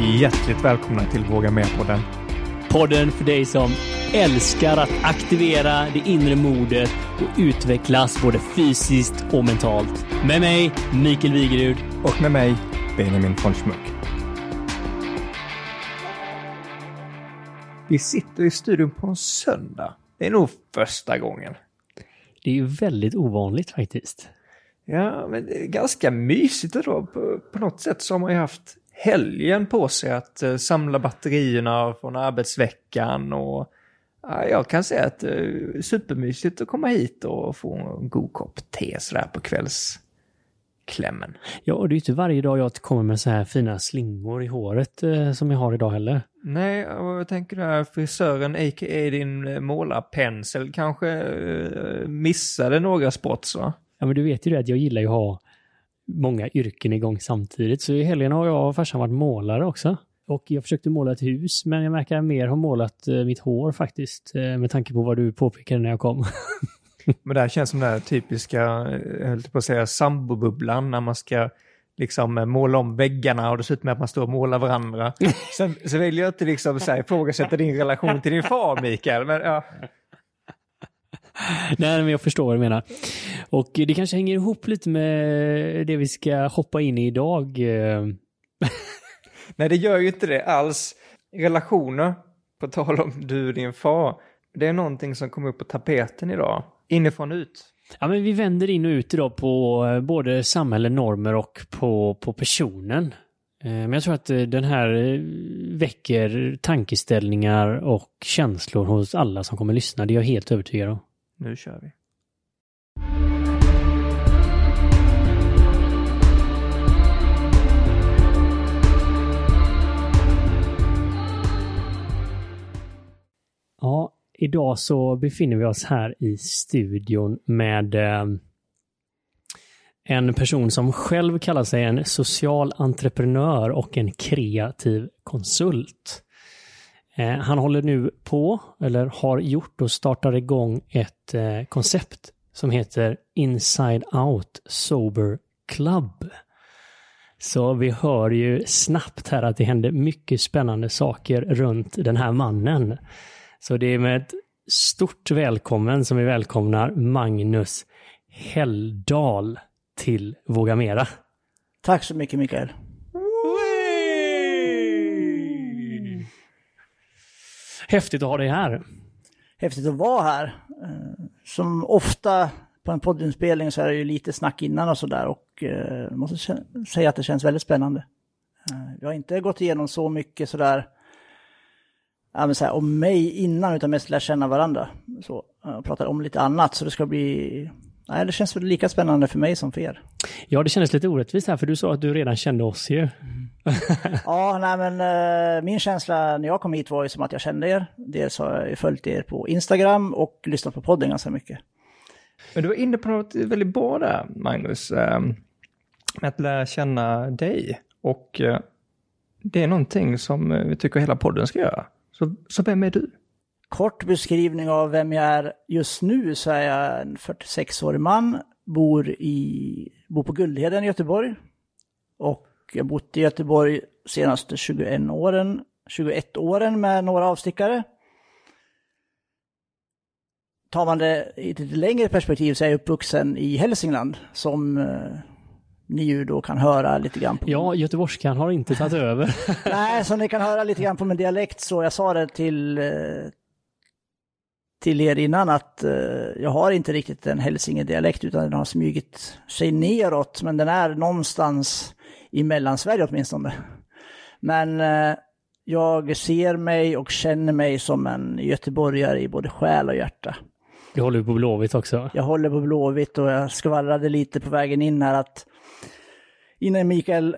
Hjärtligt välkomna till Våga Med-podden. Podden för dig som älskar att aktivera det inre modet och utvecklas både fysiskt och mentalt. Med mig, Mikael Wigerud. Och med mig, Benjamin von Schmuck. Vi sitter i studion på en söndag. Det är nog första gången. Det är ju väldigt ovanligt faktiskt. Ja, men det är ganska mysigt då. På, på något sätt så har man ju haft helgen på sig att uh, samla batterierna från arbetsveckan och jag kan säga att det uh, är supermysigt att komma hit och få en god kopp te sådär på kvällsklämmen. Ja, och det är ju inte varje dag jag kommer med så här fina slingor i håret eh, som jag har idag heller. Nej, och jag tänker där frisören, a.k.a. din eh, målarpensel, kanske uh, missade några spots va? Ja, men du vet ju det att jag gillar ju att ha många yrken igång samtidigt. Så i helgen har jag och farsan varit målare också. Och jag försökte måla ett hus, men jag märker att jag mer har målat eh, mitt hår faktiskt, eh, med tanke på vad du påpekade när jag kom. Men det här känns som den här typiska, eh, jag höll på att säga sambobubblan, när man ska liksom måla om väggarna och dessutom att man står och målar varandra. Sen så vill jag inte liksom så här, ifrågasätta din relation till din far, Mikael, men ja. Nej, men jag förstår vad du menar. Och det kanske hänger ihop lite med det vi ska hoppa in i idag. eh. Nej, det gör ju inte det alls. Relationer, på tal om du och din far, det är någonting som kommer upp på tapeten idag. Inifrån ut. Ja, men vi vänder in och ut idag på eh, både samhälle, normer och på, på personen. Eh, Men jag tror att den här väcker tankeställningar och känslor hos alla som kommer lyssna. Det är jag helt övertygad om. Nu kör vi. Ja, idag så befinner vi oss här i studion med eh, en person som själv kallar sig en social entreprenör och en kreativ konsult. Eh, han håller nu på, eller har gjort och startar igång ett eh, koncept som heter Inside Out Sober Club. Så vi hör ju snabbt här att det händer mycket spännande saker runt den här mannen. Så det är med ett stort välkommen som vi välkomnar Magnus Helldal till Våga Mera. Tack så mycket Mikael. Häftigt att ha dig här. Häftigt att vara här. Eh, som ofta på en poddinspelning så är det ju lite snack innan och sådär och eh, jag måste säga att det känns väldigt spännande. Eh, jag har inte gått igenom så mycket sådär, ja, men så här, om mig innan utan mest lära känna varandra. Så, eh, och pratar om lite annat så det ska bli, nej det känns väl lika spännande för mig som för er. Ja, det kändes lite orättvist här för du sa att du redan kände oss ju. Ja, nej men eh, min känsla när jag kom hit var ju som att jag kände er. Dels har jag följt er på Instagram och lyssnat på podden ganska mycket. Men du var inne på något väldigt bra där, Magnus. ehm, Med att lära känna dig. Och eh, det är någonting som eh, vi tycker hela podden ska göra. Så, så vem är du? Kort beskrivning av vem jag är just nu så är jag en 46-årig man, bor, i, bor på Guldheden i Göteborg. Och jag har bott i Göteborg senaste 21 åren, 21 åren med några avstickare. Tar man det i ett lite längre perspektiv så är jag uppvuxen i Hälsingland som eh, ni ju då kan höra lite grann på. Ja, göteborgskan har inte tagit över. Nej, som ni kan höra lite grann på min dialekt så jag sa det till, eh, till er innan att eh, jag har inte riktigt en hälsingedialekt utan den har smugit sig neråt men den är någonstans i Mellansverige åtminstone. Men eh, jag ser mig och känner mig som en göteborgare i både själ och hjärta. Du håller på Blåvitt också. Jag håller på Blåvitt och jag skvallrade lite på vägen in här att innan Mikael,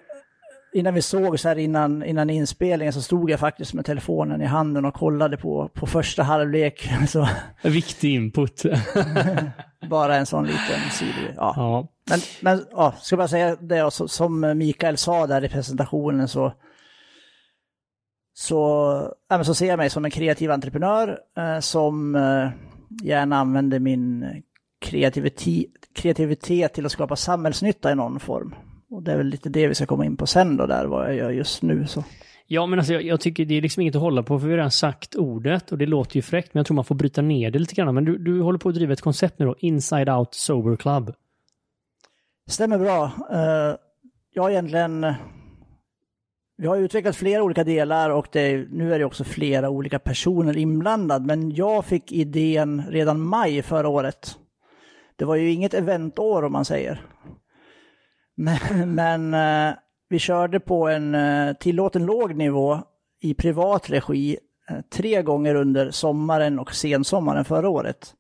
innan vi såg så här innan, innan inspelningen så stod jag faktiskt med telefonen i handen och kollade på, på första halvlek. Så Viktig input. bara en sån liten sidogrej. Ja. ja. Men, men ja, ska bara säga det så, som Mikael sa där i presentationen så så, men så ser jag mig som en kreativ entreprenör eh, som eh, gärna använder min kreativitet, kreativitet till att skapa samhällsnytta i någon form. Och det är väl lite det vi ska komma in på sen då, där vad jag gör just nu. Så. Ja, men alltså jag, jag, tycker det är liksom inget att hålla på för vi har redan sagt ordet och det låter ju fräckt, men jag tror man får bryta ner det lite grann. Men du, du håller på att driva ett koncept nu då, Inside Out Sober Club. Stämmer bra. Uh, jag har egentligen... Vi har utvecklat flera olika delar och det, nu är det också flera olika personer inblandade, men jag fick idén redan maj förra året. Det var ju inget eventår om man säger. Men, men eh, vi körde på en eh, tillåten låg nivå i privat regi eh, tre gånger under sommaren och sensommaren förra året.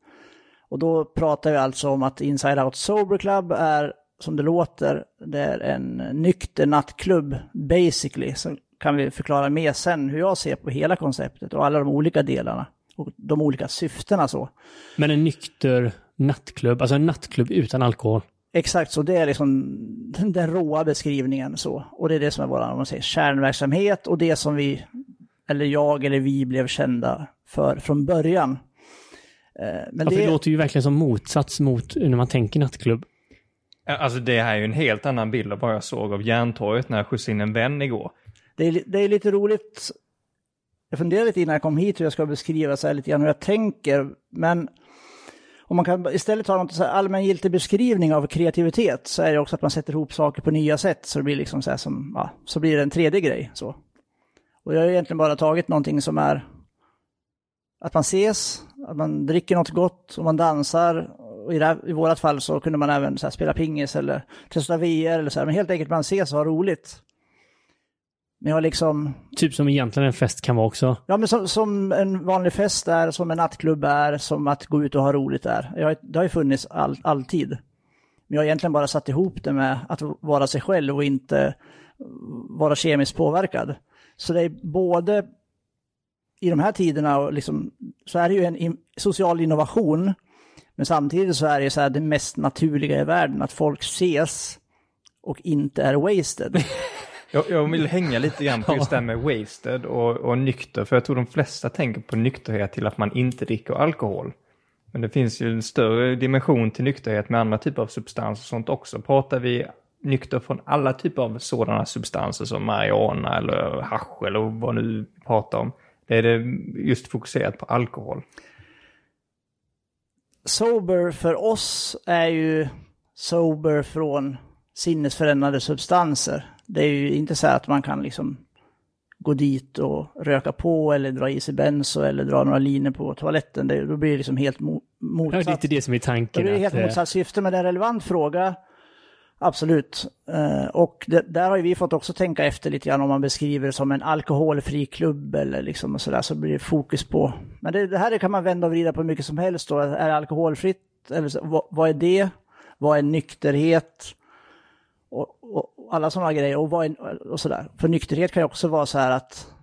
Och då pratar vi alltså om att Inside Out Sober Club är som det låter, det är en nykter nattklubb basically. Så kan vi förklara mer sen hur jag ser på hela konceptet och alla de olika delarna och de olika syftena så. Men en nykter nattklubb, alltså en nattklubb utan alkohol? Exakt så, det är liksom den råa beskrivningen så. Och det är det som är vår man säger, kärnverksamhet och det som vi, eller jag eller vi blev kända för från början. Eh, men ja, det... det låter ju verkligen som motsats mot när man tänker nattklubb. Alltså det här är ju en helt annan bild av vad jag såg av Järntorget när jag skjutsade in en vän igår. Det är, det är lite roligt. Jag funderade lite innan jag kom hit hur jag ska beskriva så här lite grann hur jag tänker. Men om man kan istället ta något så här allmängiltig beskrivning av kreativitet så är det också att man sätter ihop saker på nya sätt. Så det blir liksom så här som, ja, så blir det en tredje grej. Så. Och jag har egentligen bara tagit någonting som är att man ses, att man dricker något gott och man dansar och i, det här, i vårat fall så kunde man även här, spela pingis eller testa VR eller så här. Men helt enkelt man ses och har roligt. Men jag liksom... Typ som egentligen en fest kan vara också. Ja, men som, som en vanlig fest är, som en nattklubb är, som att gå ut och ha roligt är. Jag, det har ju funnits all, alltid. Men jag har egentligen bara satt ihop det med att vara sig själv och inte vara kemiskt påverkad. Så det är både i de här tiderna liksom, så är det ju en in, social innovation men samtidigt så är det så här det mest naturliga i världen att folk ses och inte är wasted. Jag, jag vill hänga lite grann på just det här med wasted och, och nykter, för jag tror de flesta tänker på nykterhet till att man inte dricker alkohol. Men det finns ju en större dimension till nykterhet med andra typer av substanser och sånt också. Pratar vi nykter från alla typer av sådana substanser som marijuana eller hasch eller vad nu pratar om. Det är det just fokuserat på alkohol sober för oss är ju sober från sinnesförändrande substanser. Det är ju inte så att man kan liksom gå dit och röka på eller dra i sig benzo eller dra några linor på toaletten. Det, då blir det liksom helt mo motsatt. Det är det som är tanken. Det blir helt motsatt syfte, men det är en relevant fråga. Absolut. Uh, och det, där har ju vi fått också tänka efter lite grann om man beskriver det som en alkoholfri klubb eller liksom och sådär så blir det fokus på. Men det, det här kan man vända och vrida på mycket som helst då. Är det alkoholfritt? Eller så, vad, vad, är det? Vad är nykterhet? Och, och alla sådana grejer. Och, vad och sådär. För nykterhet kan ju också vara så här att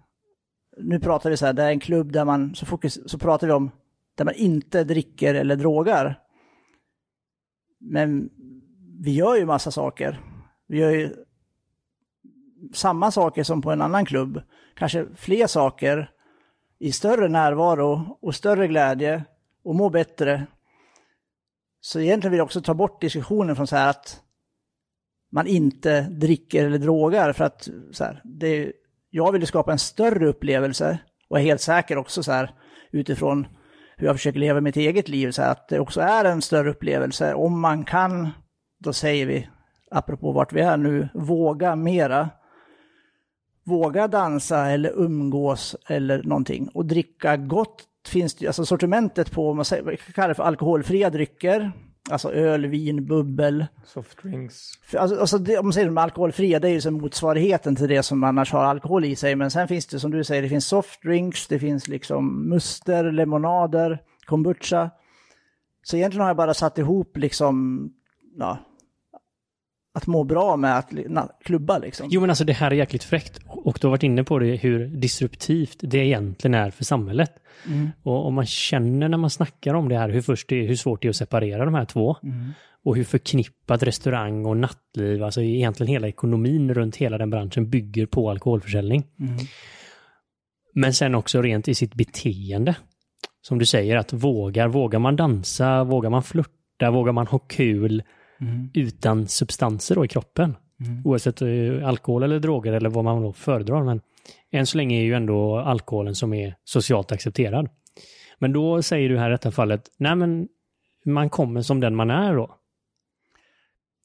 nu pratar vi så här, det är en klubb där man, så, fokus, så pratar vi om där man inte dricker eller drogar. Men vi gör ju massa saker. Vi gör ju samma saker som på en annan klubb. Kanske fler saker i större närvaro och större glädje och må bättre. Så egentligen vill jag också ta bort diskussionen från så här att man inte dricker eller drogar för att så här, det, jag vill skapa en större upplevelse och är helt säker också så här utifrån hur jag försöker leva mitt eget liv så här, att det också är en större upplevelse om man kan då säger vi, apropå vart vi är nu, våga mera. Våga dansa eller umgås eller någonting. Och dricka gott finns det alltså sortimentet på, man säger, vi kallar det för alkoholfria drycker. Alltså öl, vin, bubbel. Softdrinks. Alltså, alltså det, om man säger de alkoholfria, det är ju som motsvarigheten till det som annars har alkohol i sig. Men sen finns det som du säger, det finns softdrinks, det finns liksom muster, lemonader, kombucha. Så egentligen har jag bara satt ihop liksom ja, att må bra med att klubba liksom. Jo men alltså det här är jäkligt fräckt. Och du har varit inne på det hur disruptivt det egentligen är för samhället. Mm. Och om man känner när man snackar om det här hur, först det, hur svårt det är att separera de här två. Mm. Och hur förknippat restaurang och nattliv, alltså egentligen hela ekonomin runt hela den branschen bygger på alkoholförsäljning. Mm. Men sen också rent i sitt beteende. Som du säger, att vågar, vågar man dansa, vågar man flirta, vågar man ha kul, mm. utan substanser då i kroppen. Mm. Oavsett eh, alkohol eller droger eller vad man då föredrar. Men än så länge är ju ändå alkoholen som är socialt accepterad. Men då säger du här i detta fallet, nej men man kommer som den man är då.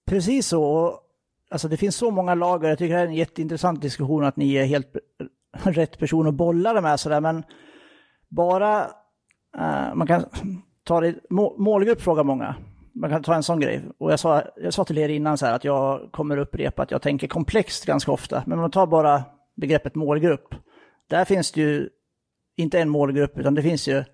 Precis så. Alltså det finns så många lager. Jag tycker det här är en jätteintressant diskussion att ni är helt rätt person att bolla det med sådär. Men bara, uh, man kan ta det, målgrupp frågar många. Man kan ta en sån grej. Och jag sa, jag sa till er innan så här att jag kommer upprepa att jag tänker komplext ganska ofta. Men om man tar bara begreppet målgrupp. Där finns det ju inte en målgrupp utan det finns ju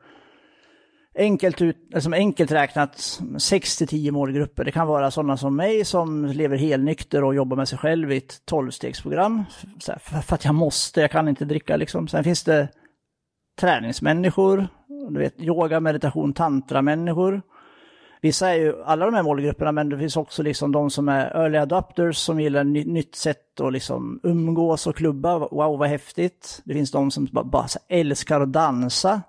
enkelt, ut, alltså enkelt räknat 6-10 målgrupper. Det kan vara sådana som mig som lever helnykter och jobbar med sig själv i ett 12-stegsprogram. För att jag måste, jag kan inte dricka liksom. Sen finns det träningsmänniskor, du vet, yoga, meditation, tantra-människor. Vissa är ju alla de här målgrupperna, men det finns också liksom de som är early adopters som gillar ny, nytt sätt att liksom umgås och klubba. Wow, vad häftigt. Det finns de som bara, bara älskar att dansa.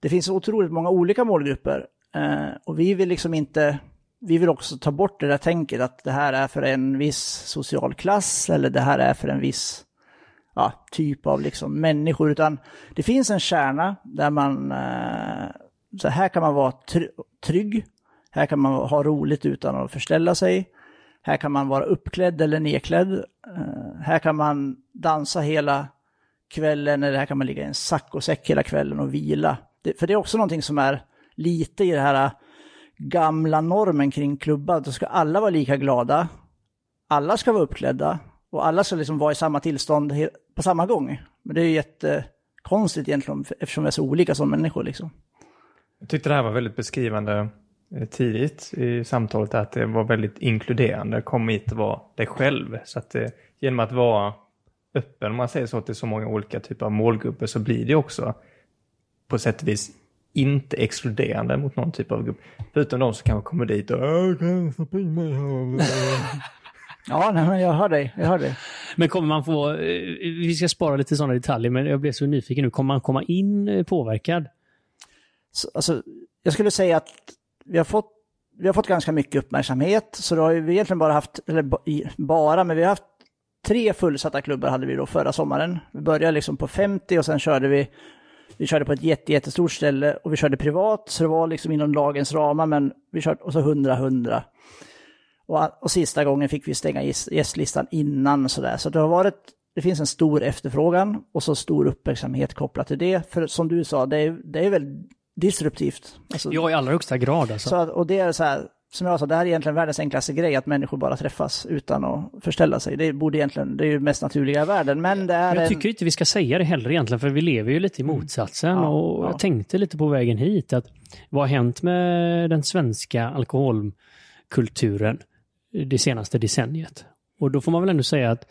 Det finns otroligt många olika målgrupper. Eh, och vi vill liksom inte, vi vill också ta bort det där tänket att det här är för en viss social klass eller det här är för en viss ja, typ av liksom människor. Utan det finns en kärna där man, eh, så här kan man vara trygg, här kan man ha roligt utan att förställa sig. Här kan man vara uppklädd eller nedklädd. Eh, här kan man dansa hela kvällen eller här kan man ligga i en saccosäck hela kvällen och vila. Det, för det är också någonting som är lite i det här eh, gamla normen kring klubbar. Då ska alla vara lika glada. Alla ska vara uppklädda och alla ska liksom vara i samma tillstånd på samma gång. Men det är ju jättekonstigt egentligen eftersom vi är så olika som människor liksom. Jag tyckte det här var väldigt beskrivande eh, tidigt i samtalet att det var väldigt inkluderande. Kom hit och var dig själv. Så att det, genom att vara öppen, om man säger så, till så många olika typer av målgrupper så blir det också på sätt och vis inte exkluderande mot någon typ av grupp. Förutom de som kanske kommer dit och Ja, nej, men jag hör dig. Jag hör dig. Men kommer man få, eh, vi ska spara lite sådana detaljer, men jag blev så nyfiken nu. Kommer man komma in eh, påverkad? Så, alltså, jag skulle säga att vi har fått vi har fått ganska mycket uppmärksamhet, så då har vi egentligen bara haft, eller bara, men vi har haft tre fullsatta klubbar hade vi då förra sommaren. Vi började liksom på 50 och sen körde vi, vi körde på ett jätte, jättestort ställe och vi körde privat, så det var liksom inom lagens ramar, men vi körde, och så 100-100. Och, och sista gången fick vi stänga gästlistan innan sådär, så det har varit det finns en stor efterfrågan och så stor uppmärksamhet kopplat till det. För som du sa, det är, det är väl disruptivt. Alltså, ja, i allra högsta grad alltså. Så att, och det är så här, som jag sa, det här är egentligen världens enklaste grej, att människor bara träffas utan att förställa sig. Det borde egentligen, det är ju mest naturliga i världen, men det är Jag tycker en... inte vi ska säga det heller egentligen, för vi lever ju lite i mm. motsatsen. Mm. Ja, och ja. jag tänkte lite på vägen hit, att vad har hänt med den svenska alkoholkulturen det senaste decenniet? Och då får man väl ändå säga att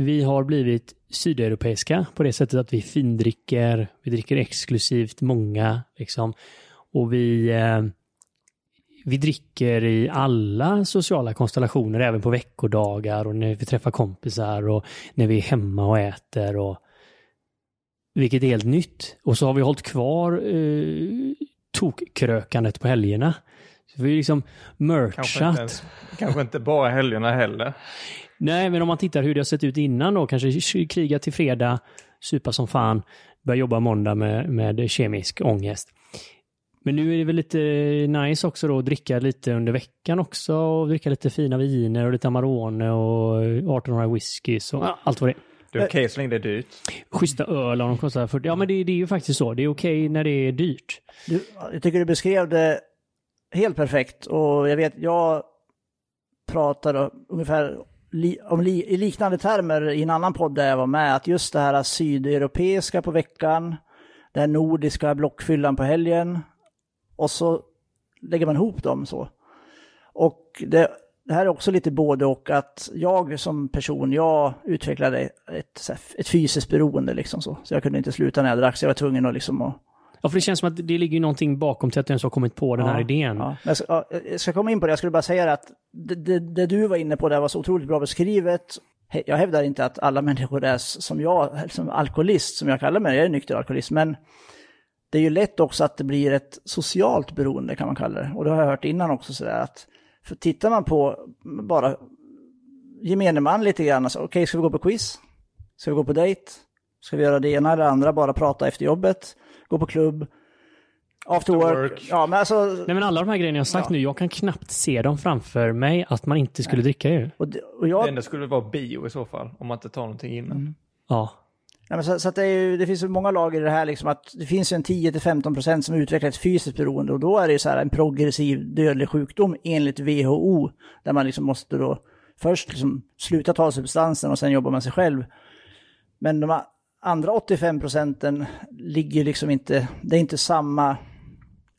vi har blivit sydeuropeiska på det sättet att vi findricker, vi dricker exklusivt många, liksom. Och vi, eh, vi dricker i alla sociala konstellationer, även på veckodagar och när vi träffar kompisar och när vi är hemma och äter. Och, vilket är helt nytt. Och så har vi hållit kvar eh, tokkrökandet på helgerna. Så vi har liksom merchat. Kanske inte, ens, kanske inte bara helgerna heller. Nej, men om man tittar hur det har sett ut innan då, kanske kriga till fredag, supa som fan, börja jobba måndag med, med kemisk ångest. Men nu är det väl lite nice också då att dricka lite under veckan också och dricka lite fina viner och lite Amarone och 1800 whiskys och allt vad det är. Det är okej okay så länge det är dyrt. Schyssta öl och de kostar 40. Ja men det, det är ju faktiskt så. Det är okej okay när det är dyrt. Du, jag tycker du beskrev det helt perfekt och jag vet, jag pratade ungefär li, om li, i liknande termer i en annan podd där jag var med, att just det här sydeuropeiska på veckan, det här nordiska blockfyllan på helgen, och så lägger man ihop dem så. Och det, det här är också lite både och att jag som person, jag utvecklade ett, ett fysiskt beroende liksom så. Så jag kunde inte sluta när jag drack, så jag var tvungen att liksom att Ja, för det känns som att det ligger någonting bakom till att du ens har kommit på den ja, här idén. Ja. Jag, ska, jag ska komma in på det, jag skulle bara säga att det, det, det, du var inne på där var så otroligt bra beskrivet. Jag hävdar inte att alla människor är som jag, som alkoholist, som jag kallar mig, jag är nykter alkoholist, men det är ju lätt också att det blir ett socialt beroende kan man kalla det. Och det har jag hört innan också sådär att, för tittar man på bara gemene man lite grann. Alltså, Okej, ska vi gå på quiz? Ska vi gå på dejt? Ska vi göra det ena eller andra, bara prata efter jobbet? Gå på klubb? After work? work. Ja, men alltså... Nej men alla de här grejerna jag har sagt Ja. nu, jag kan knappt se dem framför mig att man inte skulle dricka ju. Och, det- och Det jag, enda skulle vara bio i så fall, om man inte tar någonting innan. Ja. Nej, men så, så att det, är ju, det finns ju många lager i det här, liksom att det finns ju en 10-15% som utvecklar ett fysiskt beroende och då är det ju så här en progressiv dödlig sjukdom enligt WHO, där man liksom måste då först liksom sluta ta substansen och sen jobba med sig själv. Men de andra 85 procenten ligger liksom inte, det är inte samma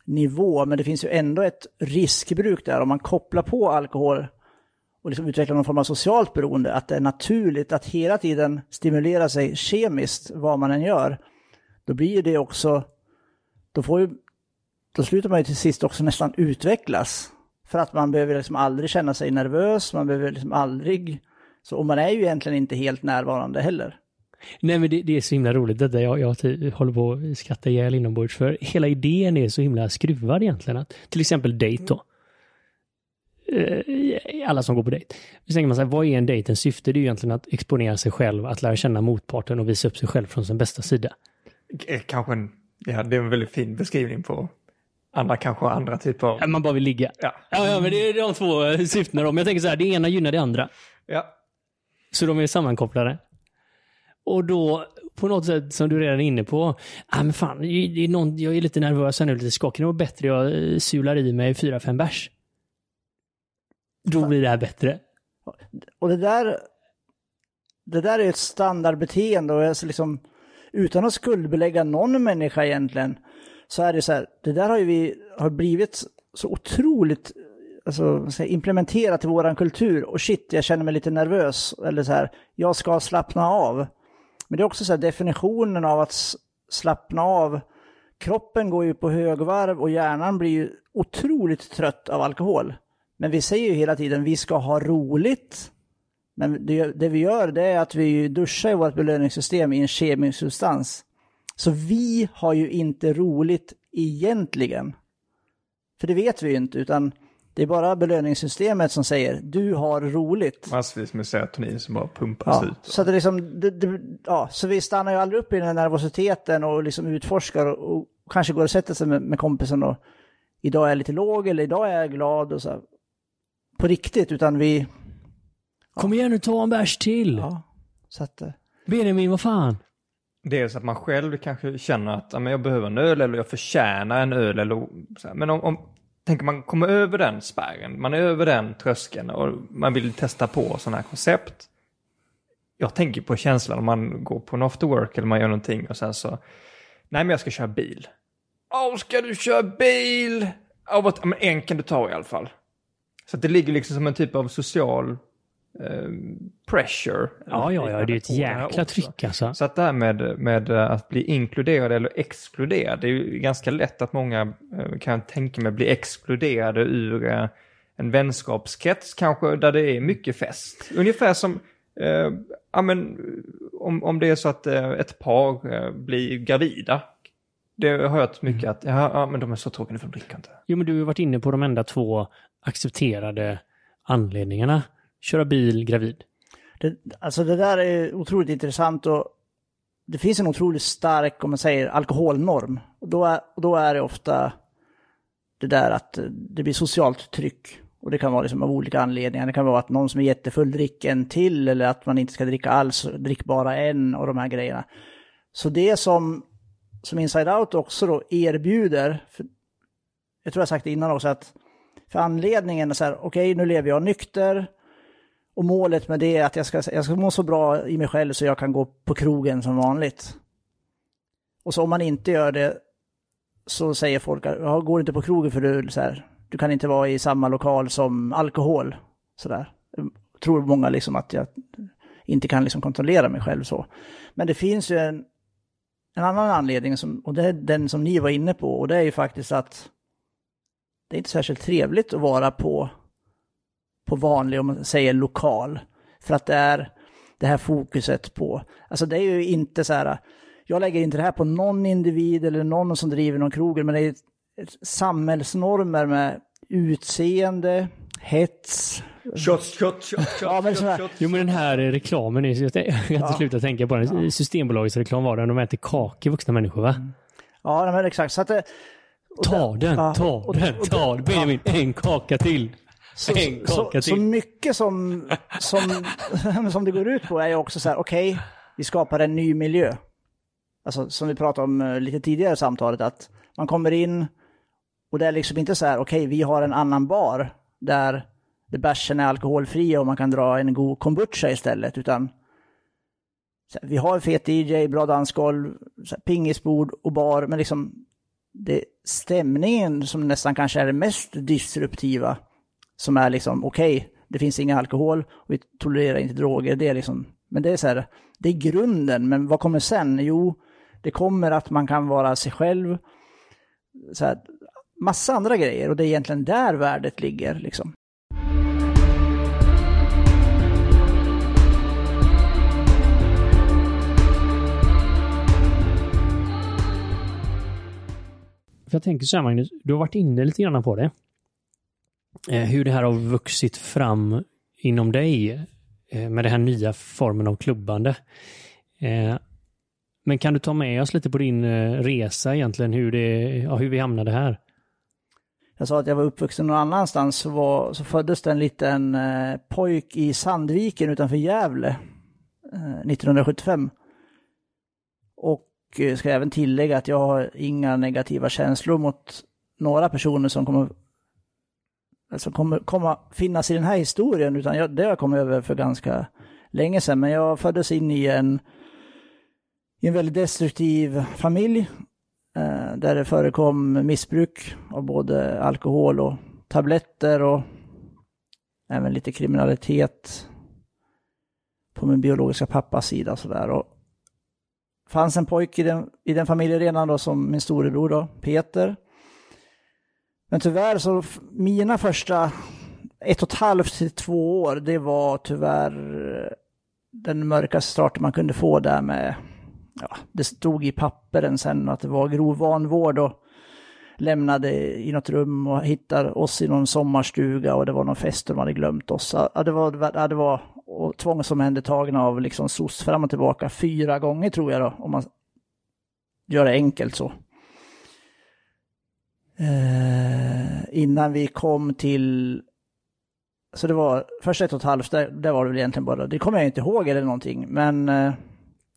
nivå, men det finns ju ändå ett riskbruk där om man kopplar på alkohol och liksom utvecklar någon form av socialt beroende, att det är naturligt att hela tiden stimulera sig kemiskt vad man än gör, då blir ju det också, då får ju, då slutar man ju till sist också nästan utvecklas. För att man behöver liksom aldrig känna sig nervös, man behöver liksom aldrig, så, och man är ju egentligen inte helt närvarande heller. Nej men det, det är så himla roligt detta. Jag, jag håller på att skratta ihjäl inombords för hela idén är så himla skruvad egentligen. Att, till exempel dejt då. Eh, Alla som går på dejt. Så tänker man så här, vad är en dejtens syfte? Det är ju egentligen att exponera sig själv, att lära känna motparten och visa upp sig själv från sin bästa sida. Eh, Kanske en, ja, det är en väldigt fin beskrivning på andra, kanske andra typer av... Man bara vill ligga. Ja. Ja, ja men det är de två syftena då. Men jag tänker så här, det ena gynnar det andra. ja. Så de är sammankopplade. Och då, på något sätt som du redan är inne på, ah, men fan, det är någon, jag är lite nervös här nu, lite skakig. Det var bättre jag eh, sular i mig fyra, fem bärs. Då blir det här bättre. Och det där, det där är ett standardbeteende och alltså liksom, utan att skuldbelägga någon människa egentligen, så är det så här, det där har ju vi, har blivit så otroligt alltså, implementerat i våran kultur. Och shit, jag känner mig lite nervös. Eller så här, jag ska slappna av. Men det är också så här definitionen av att slappna av. Kroppen går ju på högvarv och hjärnan blir ju otroligt trött av alkohol. Men vi säger ju hela tiden vi ska ha roligt. Men det, det vi gör det är att vi duschar i vårt belöningssystem i en kemisk substans. Så vi har ju inte roligt egentligen. För det vet vi ju inte, utan det är bara belöningssystemet som säger du har roligt. Massvis med serotonin som bara pumpas Ja, ut. så, att det liksom, det, det, ja, så vi stannar ju aldrig upp i den här nervositeten och liksom utforskar och, och kanske går och sätter sig med, med kompisen och idag är jag lite låg eller idag är jag glad och så. här. På riktigt, utan vi... Kom igen nu, ta en bärs till. Ja, så att, eh, Benjamin, vad fan? Dels att man själv kanske känner att ja, men jag behöver en öl eller jag förtjänar en öl. Eller, så här. Men om, om tänker man kommer över den spärren, man är över den tröskeln och man vill testa på sådana här koncept. Jag tänker på känslan om man går på en after work eller man gör någonting och sen så, nej men jag ska köra bil. Åh, ska du köra bil? Ja, men en kan du ta i alla fall. Så att det ligger liksom som en typ av social pressure. Ja, ja, ja, det är ett jäkla tryck alltså. Så att det här med, med att bli inkluderad eller exkluderad, det är ju ganska lätt att många eh, kan tänka mig bli exkluderade ur eh, en vänskapskrets kanske där det är mycket fest. Ungefär som eh, ja, men, om, om det är så att eh, ett par eh, blir gravida. Det har jag hört mycket att ja, ja, men de är så tråkiga, för de dricker inte. Jo, men du har varit inne på de enda två accepterade anledningarna. Köra bil, gravid. det, alltså det där är otroligt intressant och det finns en otroligt stark, om man säger, alkoholnorm. Och då är, och då är det ofta det där att det blir socialt tryck. Och det kan vara liksom av olika anledningar. Det kan vara att någon som är jättefull dricker en till eller att man inte ska dricka alls, drick bara en och de här grejerna. Så det som, som Inside Out också då erbjuder, för jag tror jag sagt det innan också, att för anledningen är så här, okej nu lever jag nykter och målet med det är att jag ska, jag ska må så bra i mig själv så jag kan gå på krogen som vanligt. Och så om man inte gör det så säger folk att jag går inte på krogen för du, så här, du kan inte vara i samma lokal som alkohol. Så där. Tror många liksom att jag inte kan liksom kontrollera mig själv så. Men det finns ju en, en annan anledning, som, och det är den som ni var inne på, och det är ju faktiskt att det är inte särskilt trevligt att vara på, på vanlig, om man säger lokal. För att det är det här fokuset på, alltså det är ju inte så här, jag lägger inte det här på någon individ eller någon som driver någon krog, men det är samhällsnormer med utseende, hets. Shots, shots, shots, Ja, men så här- shots. Jo men den här reklamen, är, jag har inte slutat tänka på den. Systembolagets reklam var den, de äter kakor vuxna människor va? Ja, nej, men exakt. Så att det, och Ta den, ja, ta den, ta den. Benjamin, en kaka till. Så, så, så mycket som, som, som det går ut på är ju också så här, okej, vi skapar en ny miljö. Alltså som vi pratade om eh, lite tidigare i samtalet, att man kommer in och det är liksom inte så här, okej, vi har en annan bar där det bärsen är alkoholfri och man kan dra en god kombucha istället, utan här, vi har fet DJ, bra dansgolv, här, pingisbord och bar, men liksom det stämningen som nästan kanske är det mest disruptiva som är liksom okej, det finns ingen alkohol och vi tolererar inte droger. Det är liksom, men det är så här, det är grunden. Men vad kommer sen? Jo, det kommer att man kan vara sig själv. Så här, massa andra grejer och det är egentligen där värdet ligger liksom. För jag tänker så här Magnus, du har varit inne lite grann på det. Eh, hur det här har vuxit fram inom dig eh, med den här nya formen av klubbande. Eh, men kan du ta med oss lite på din resa egentligen, hur, det, ja, hur vi hamnade här? Jag sa att jag var uppvuxen någon annanstans så, var, så föddes det en liten eh, pojk i Sandviken utanför Gävle eh, 1975. Och eh, ska även tillägga att jag har inga negativa känslor mot några personer som kommer, alltså kommer komma finnas i den här historien, utan jag, det har jag kommit över för ganska länge sedan. Men jag föddes in i en, i en väldigt destruktiv familj eh, där det förekom missbruk av både alkohol och tabletter och även lite kriminalitet på min biologiska pappas sida. Sådär. Och fanns en pojke i den, i den familjen redan då som min storebror då, Peter. Men tyvärr så mina första ett och ett halvt till två år, det var tyvärr eh, den mörkaste starten man kunde få där med ja, det stod i papperen sen att det var grov vanvård och lämnade i något rum och hittade oss i någon sommarstuga och det var någon fest och de hade glömt oss. Ja, det var, ja, det var och tvångsomhändertagna av liksom SOS fram och tillbaka fyra gånger tror jag då, om man gör det enkelt så. Eh, innan vi kom till så det var första ett och ett halvt, där, där var det väl egentligen bara, det kommer jag inte ihåg eller någonting, men eh,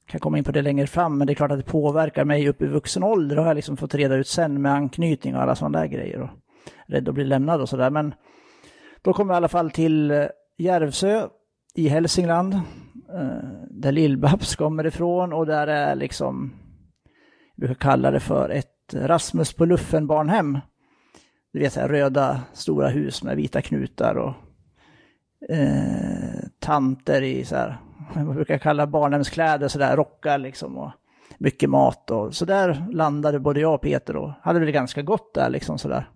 kan komma in på det längre fram, men det är klart att det påverkar mig upp i vuxen ålder. Det har jag liksom fått reda ut sen med anknytning och alla sådana där grejer. Och rädd att bli lämnad och sådär. Men då kom jag i alla fall till eh, Järvsö i Hälsingland, eh, där Lill-Babs kommer ifrån och där är liksom, vi brukar kalla det för ett Rasmus på luffen barnhem. Du vet, så här röda stora hus med vita knutar och eh, tanter i så här, vad brukar jag kalla barnhemskläder, sådär rockar liksom och mycket mat och så där landade både jag och Peter och hade det ganska gott där liksom sådär.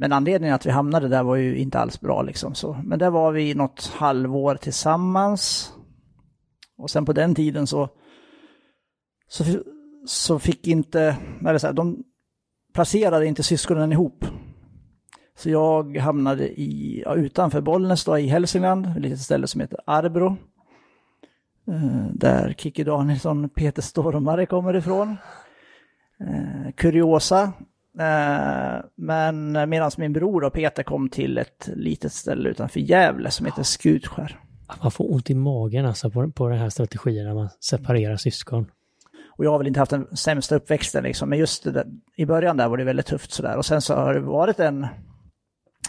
Men anledningen att vi hamnade där var ju inte alls bra liksom så. Men där var vi i något halvår tillsammans. Och sen på den tiden så, så, så fick inte, eller så här, de placerade inte syskonen ihop. Så jag hamnade i, ja, utanför Bollnäs då, i Hälsingland, ett litet ställe som heter Arbro. Eh, där Kikki Danielsson, Peter Stormare kommer ifrån. Eh, kuriosa. Eh, men medan min bror och Peter kom till ett litet ställe utanför Gävle som heter Skutskär. Man får ont i magen alltså på, på den här strategin när man separerar syskon. Och jag har väl inte haft den sämsta uppväxten liksom, men just det där, i början där var det väldigt tufft sådär. Och sen så har det varit en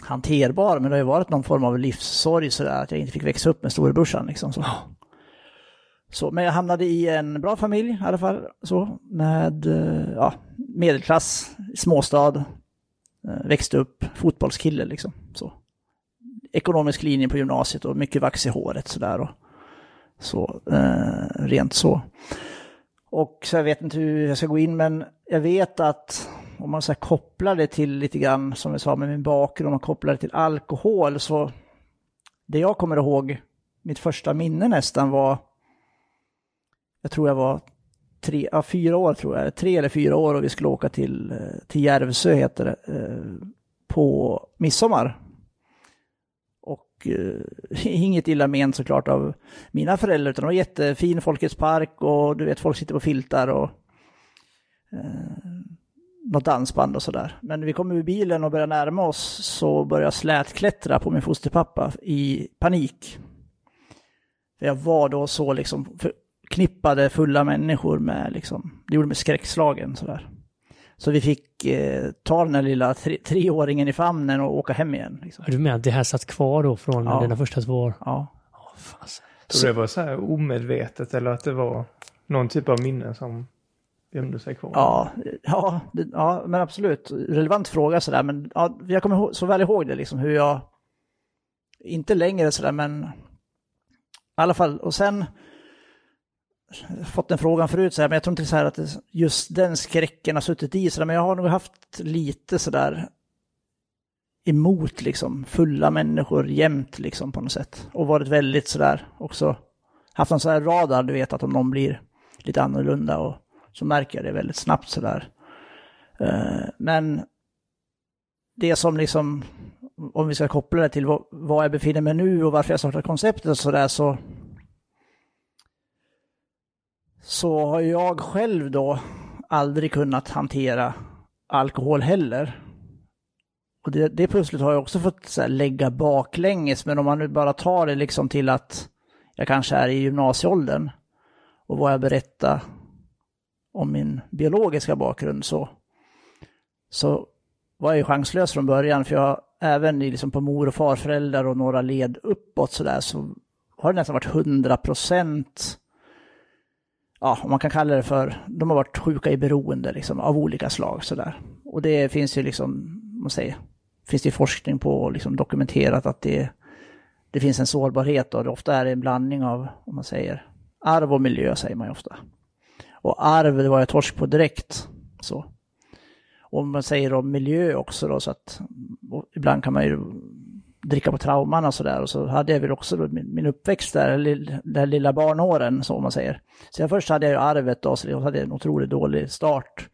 hanterbar, men det har ju varit någon form av livssorg sådär, att jag inte fick växa upp med storebrorsan liksom. Så. Så, men jag hamnade i en bra familj i alla fall, så, med eh, ja, medelklass, småstad, eh, växte upp, fotbollskille liksom. Så. Ekonomisk linje på gymnasiet och mycket vax i håret sådär. Och, så, eh, rent så. Och så jag vet inte hur jag ska gå in, men jag vet att om man så här kopplar det till lite grann, som jag sa med min bakgrund, om man kopplar det till alkohol, så det jag kommer ihåg, mitt första minne nästan var, jag tror jag var tre, ja, fyra år tror jag, tre eller fyra år och vi skulle åka till, eh, till Järvsö heter det, eh, på midsommar. Och eh, inget illa ment såklart av mina föräldrar, utan det var jättefin Folkets park och du vet folk sitter på filtar och eh, något dansband och sådär. Men när vi kom ur bilen och började närma oss så började jag slätklättra på min fosterpappa i panik. För jag var då så liksom förknippade fulla människor med liksom, det gjorde mig skräckslagen sådär. Så vi fick eh, ta den här lilla tre, treåringen i famnen och åka hem igen. Liksom. Du med att det här satt kvar då från Ja. dina första två år? Ja. Fasen. Tror det var så här omedvetet eller att det var någon typ av minne som gömde sig kvar? Ja, ja, det, ja, men absolut. Relevant fråga sådär, men ja, jag kommer ihåg, så väl ihåg det liksom hur jag, inte längre sådär, men i alla fall, och sen fått den frågan förut, så här, men jag tror inte så här att just den skräcken har suttit i, så där, men jag har nog haft lite sådär emot liksom fulla människor jämt liksom på något sätt. Och varit väldigt sådär också, haft en sån här radar, du vet att om någon blir lite annorlunda och så märker jag det väldigt snabbt sådär. Eh, men det som liksom, om vi ska koppla det till vad- var jag befinner mig nu och varför jag startar konceptet och sådär så så så har jag själv då aldrig kunnat hantera alkohol heller. Och det, det pusslet har jag också fått så här, lägga baklänges, men om man nu bara tar det liksom till att jag kanske är i gymnasieåldern och vad jag berättar om min biologiska bakgrund så, så var jag ju chanslös från början för jag även liksom på mor och farföräldrar och några led uppåt sådär så har det nästan varit 100 procent ja, om man kan kalla det för, de har varit sjuka i beroende liksom, av olika slag sådär. Och det finns ju liksom, man säger, finns det forskning på och liksom dokumenterat att det, det finns en sårbarhet och det ofta är det en blandning av, om man säger, arv och miljö säger man ju ofta. Och arv, det var jag torsk på direkt. Så. Och om man säger om miljö också då, så att ibland kan man ju dricka på trauman och sådär. Och så hade jag väl också då min, min uppväxt där, de lilla barnåren, så om man säger. Så jag först hade jag ju arvet då, så jag hade en otroligt dålig start.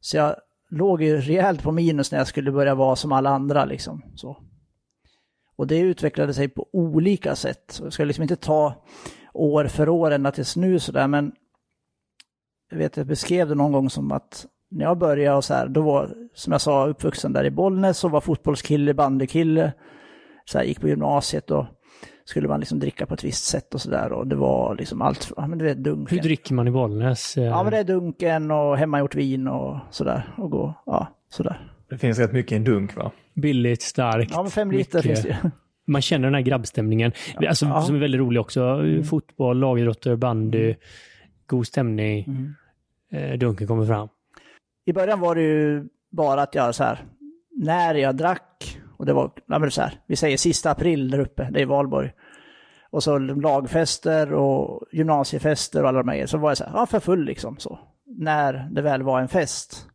Så jag låg ju rejält på minus när jag skulle börja vara som alla andra liksom. Så. Och det utvecklade sig på olika sätt. Så jag ska liksom inte ta år för år ända tills nu sådär, men jag vet, jag beskrev det någon gång som att när jag började och så här, då var, som jag sa, uppvuxen där i Bollnäs och var fotbollskille, bandykille. Så här, gick på gymnasiet och skulle man liksom dricka på ett visst sätt och sådär. Och det var liksom allt, ja men du vet dunken. Hur dricker man i Bollnäs? Eh, Ja men det är dunken och hemmagjort vin och sådär. Och gå, ja sådär. Det finns rätt mycket i en dunk va? Billigt, starkt. Ja men fem liter mycket. finns det ju. Man känner den här grabbstämningen. Alltså, Ja. Som är väldigt rolig också. Fotboll, lagidrotter, bandy, god stämning. Mm. Eh, dunken kommer fram. I början var det ju bara att jag så här, när jag drack, och det var, ja, men så här, vi säger sista april där uppe, det är Valborg. Och så lagfester och gymnasiefester och alla de här grejerna. Så var jag så här, ja för full liksom så. När det väl var en fest.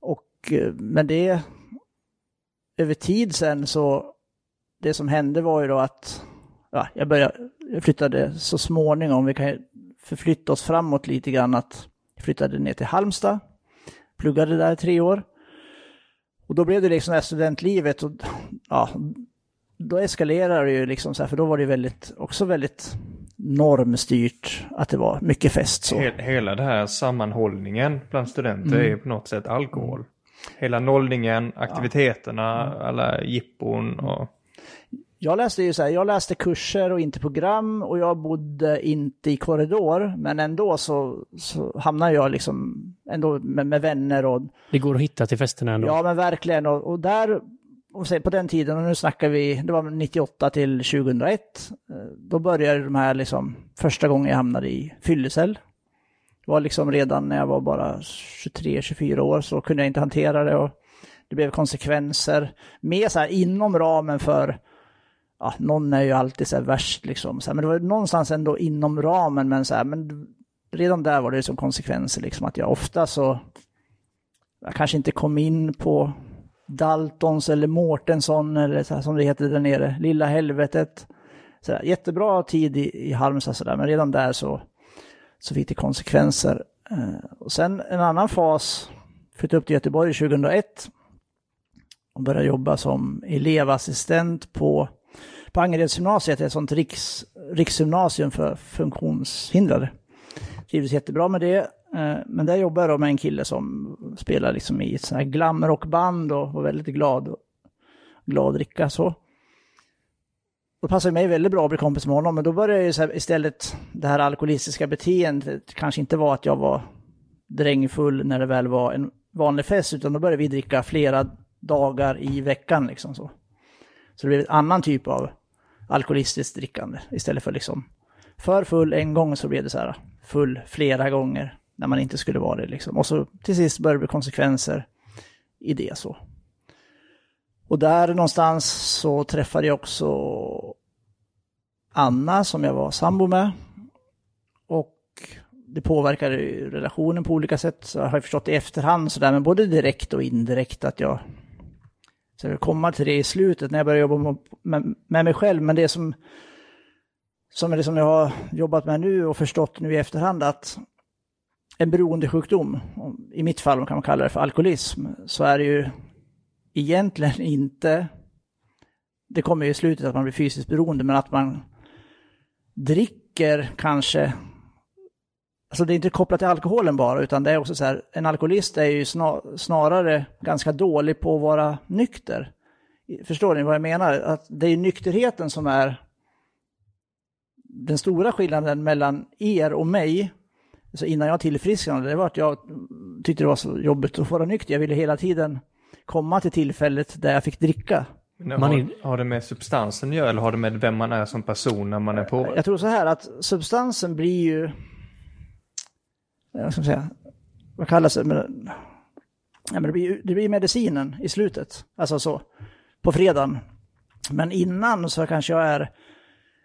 Och, eh, men det, över tid sen så, det som hände var ju då att, ja, jag började, jag flyttade så småningom, vi kan ju förflytta oss framåt lite grann, att jag flyttade ner till Halmstad pluggade där i tre år. Och då blev det liksom det här studentlivet och ja, då eskalerade det ju liksom så här, för då var det väldigt, också väldigt normstyrt att det var mycket fest så. He- Hela den här sammanhållningen bland studenter Mm. är på något sätt alkohol. Hela nollningen, aktiviteterna, alla jippon och... Jag läste ju så här, jag läste kurser och inte program och jag bodde inte i korridor, men ändå så, så hamnade jag liksom ändå med, med vänner och Det går att hitta till festerna ändå. Ja, men verkligen. Och, och där, och säg, på den tiden, och nu snackar vi, det var 98 till 2001, eh, då började de här liksom, första gången jag hamnade i fyllecell. Det var liksom redan när jag var bara 23-24 år så kunde jag inte hantera det och det blev konsekvenser. Mer så här inom ramen för, ja, någon är ju alltid så här värst liksom, så här, men det var någonstans ändå inom ramen, men så här, men redan där var det som konsekvenser liksom att jag ofta så jag kanske inte kom in på Daltons eller Mårtensson eller så här som det heter där nere, Lilla helvetet. Så där, jättebra tid i, i Halmstad sådär, men redan där så, så fick det konsekvenser. Eh, och sen en annan fas, flyttade upp till Göteborg 2001. och började jobba som elevassistent på, på Angeredsgymnasiet, ett sånt riks, riksgymnasium för funktionshindrade. Trivdes jättebra med det. Eh, men där jobbade jag då med en kille som spelar liksom i ett sånt här glamrockband och var väldigt glad. Glad dricka så. Då passade det mig väldigt bra att bli kompis med honom, men då började ju så här, istället det här alkoholistiska beteendet kanske inte var att jag var drängfull när det väl var en vanlig fest, utan då började vi dricka flera dagar i veckan liksom så. Så det blev en annan typ av alkoholistiskt drickande istället för liksom för full en gång så blev det så här full flera gånger när man inte skulle vara det liksom. Och så till sist började det bli konsekvenser i det så. Och där någonstans så träffade jag också Anna som jag var sambo med. Och det påverkade relationen på olika sätt. Så jag har förstått i efterhand sådär, men både direkt och indirekt att jag så jag vill komma till det i slutet när jag börjar jobba med, med mig själv. Men det som, som är det som jag har jobbat med nu och förstått nu i efterhand att en beroendesjukdom, i mitt fall kan man kalla det för alkoholism, så är det ju egentligen inte, det kommer ju i slutet att man blir fysiskt beroende, men att man dricker kanske, alltså det är inte kopplat till alkoholen bara, utan det är också så här, en alkoholist är ju snarare ganska dålig på att vara nykter. Förstår ni vad jag menar? Att det är nykterheten som är den stora skillnaden mellan er och mig, alltså innan jag tillfrisknade, det var att jag tyckte det var så jobbigt att vara nykter. Jag ville hela tiden komma till tillfället där jag fick dricka. Man har, har det med substansen att göra eller har det med vem man är som person när man är på? Jag tror så här att substansen blir ju, Eh, vad ska säga, vad kallas det? Men, ja, men det, blir, det blir medicinen i slutet, alltså så, på fredagen. Men innan så kanske jag är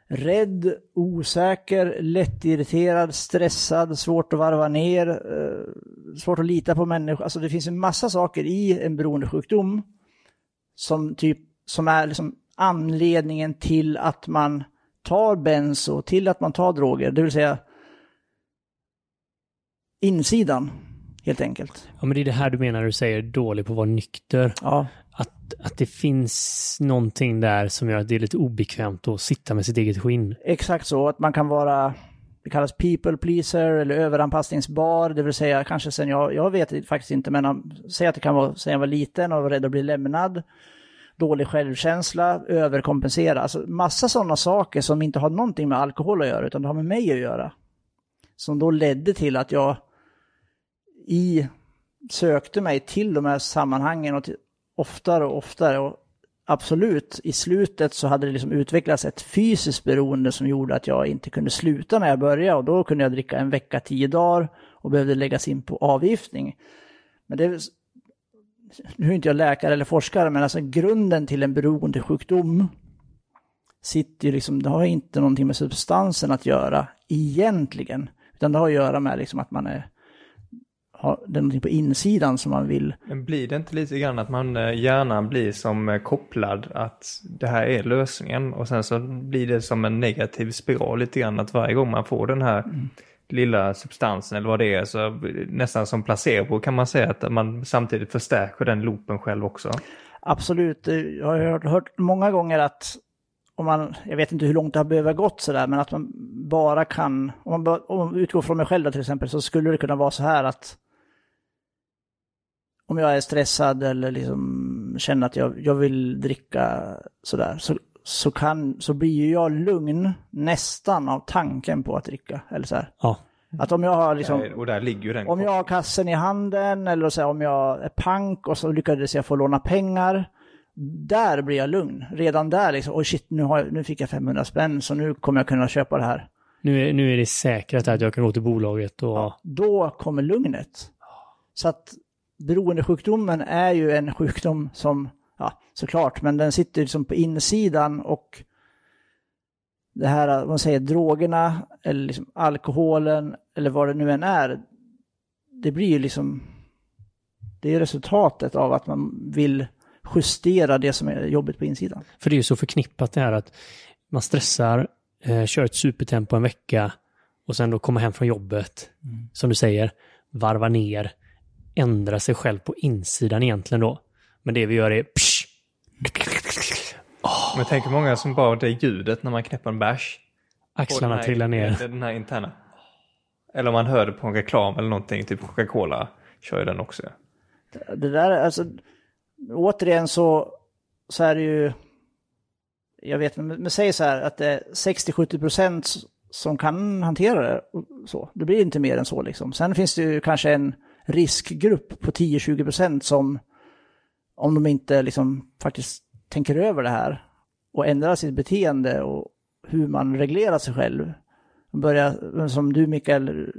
rädd, osäker, lättirriterad, stressad, svårt att varva ner, eh, svårt att lita på människor. Alltså det finns en massa saker i en beroendesjukdom som, typ, som är liksom anledningen till att man tar benzo, till att man tar droger, det vill säga insidan helt enkelt. Ja, men det är det här du menar när du säger dålig på att vara nykter. Ja att, att det finns någonting där som gör att det är lite obekvämt att sitta med sitt eget skinn. Exakt så, att man kan vara, det kallas people pleaser eller överanpassningsbar, det vill säga kanske sen jag, jag vet faktiskt inte, men säg att det kan vara sen jag var liten och var rädd att bli lämnad, dålig självkänsla, överkompensera, alltså massa sådana saker som inte har någonting med alkohol att göra, utan det har med mig att göra. Som då ledde till att jag i sökte mig till de här sammanhangen och till, oftare och oftare. Och absolut, i slutet så hade det liksom utvecklats ett fysiskt beroende som gjorde att jag inte kunde sluta när jag började och då kunde jag dricka en vecka, tio dagar och behövde läggas in på avgiftning. Men det, nu är inte jag läkare eller forskare, men alltså grunden till en beroendesjukdom sitter ju liksom, det har inte någonting med substansen att göra egentligen, utan det har att göra med liksom att man är har det någonting på insidan som man vill. Men blir det inte lite grann att man eh, hjärnan blir som eh, kopplad att det här är lösningen och sen så blir det som en negativ spiral lite grann att varje gång man får den här mm. lilla substansen eller vad det är så nästan som placebo kan man säga att man samtidigt förstärker den loopen själv också. Absolut, jag har hört, hört många gånger att om man, jag vet inte hur långt det har behövt gått sådär, men att man bara kan, om man, om man utgår från mig själv då, till exempel, så skulle det kunna vara så här att om jag är stressad eller liksom känner att jag, jag vill dricka sådär, så, så, kan, så blir ju jag lugn nästan av tanken på att dricka. Eller så här. Ja. Att om jag har liksom, och där ligger ju den om jag har kassen i handen eller så här, om jag är pank och så lyckades jag få låna pengar. Där blir jag lugn. Redan där liksom, oj shit, nu, har jag, nu fick jag 500 spänn så nu kommer jag kunna köpa det här. Nu är, nu är det säkert att jag kan gå till bolaget och... Ja, då kommer lugnet. Så att beroendesjukdomen är ju en sjukdom som, ja såklart, men den sitter liksom på insidan och det här, man säger drogerna eller liksom alkoholen eller vad det nu än är, det blir ju liksom, det är resultatet av att man vill justera det som är jobbigt på insidan. För det är ju så förknippat det här att man stressar, eh, kör ett supertempo en vecka och sen då komma hem från jobbet, mm. som du säger, varva ner, ändra sig själv på insidan egentligen då. Men det vi gör är psh, Men tänk hur många som bara det ljudet när man knäpper en bärs. Axlarna här- trillar ner. Den här interna. Eller om man hör det på en reklam eller någonting, typ Coca-Cola kör ju den också. Det där, alltså, återigen så, så är det ju, jag vet men, men säg så här att det är 60-70 procent som kan hantera det. Så. Det blir inte mer än så liksom. Sen finns det ju kanske en riskgrupp på 10-20% som, om de inte liksom faktiskt tänker över det här och ändrar sitt beteende och hur man reglerar sig själv. Börjar som du Mikael,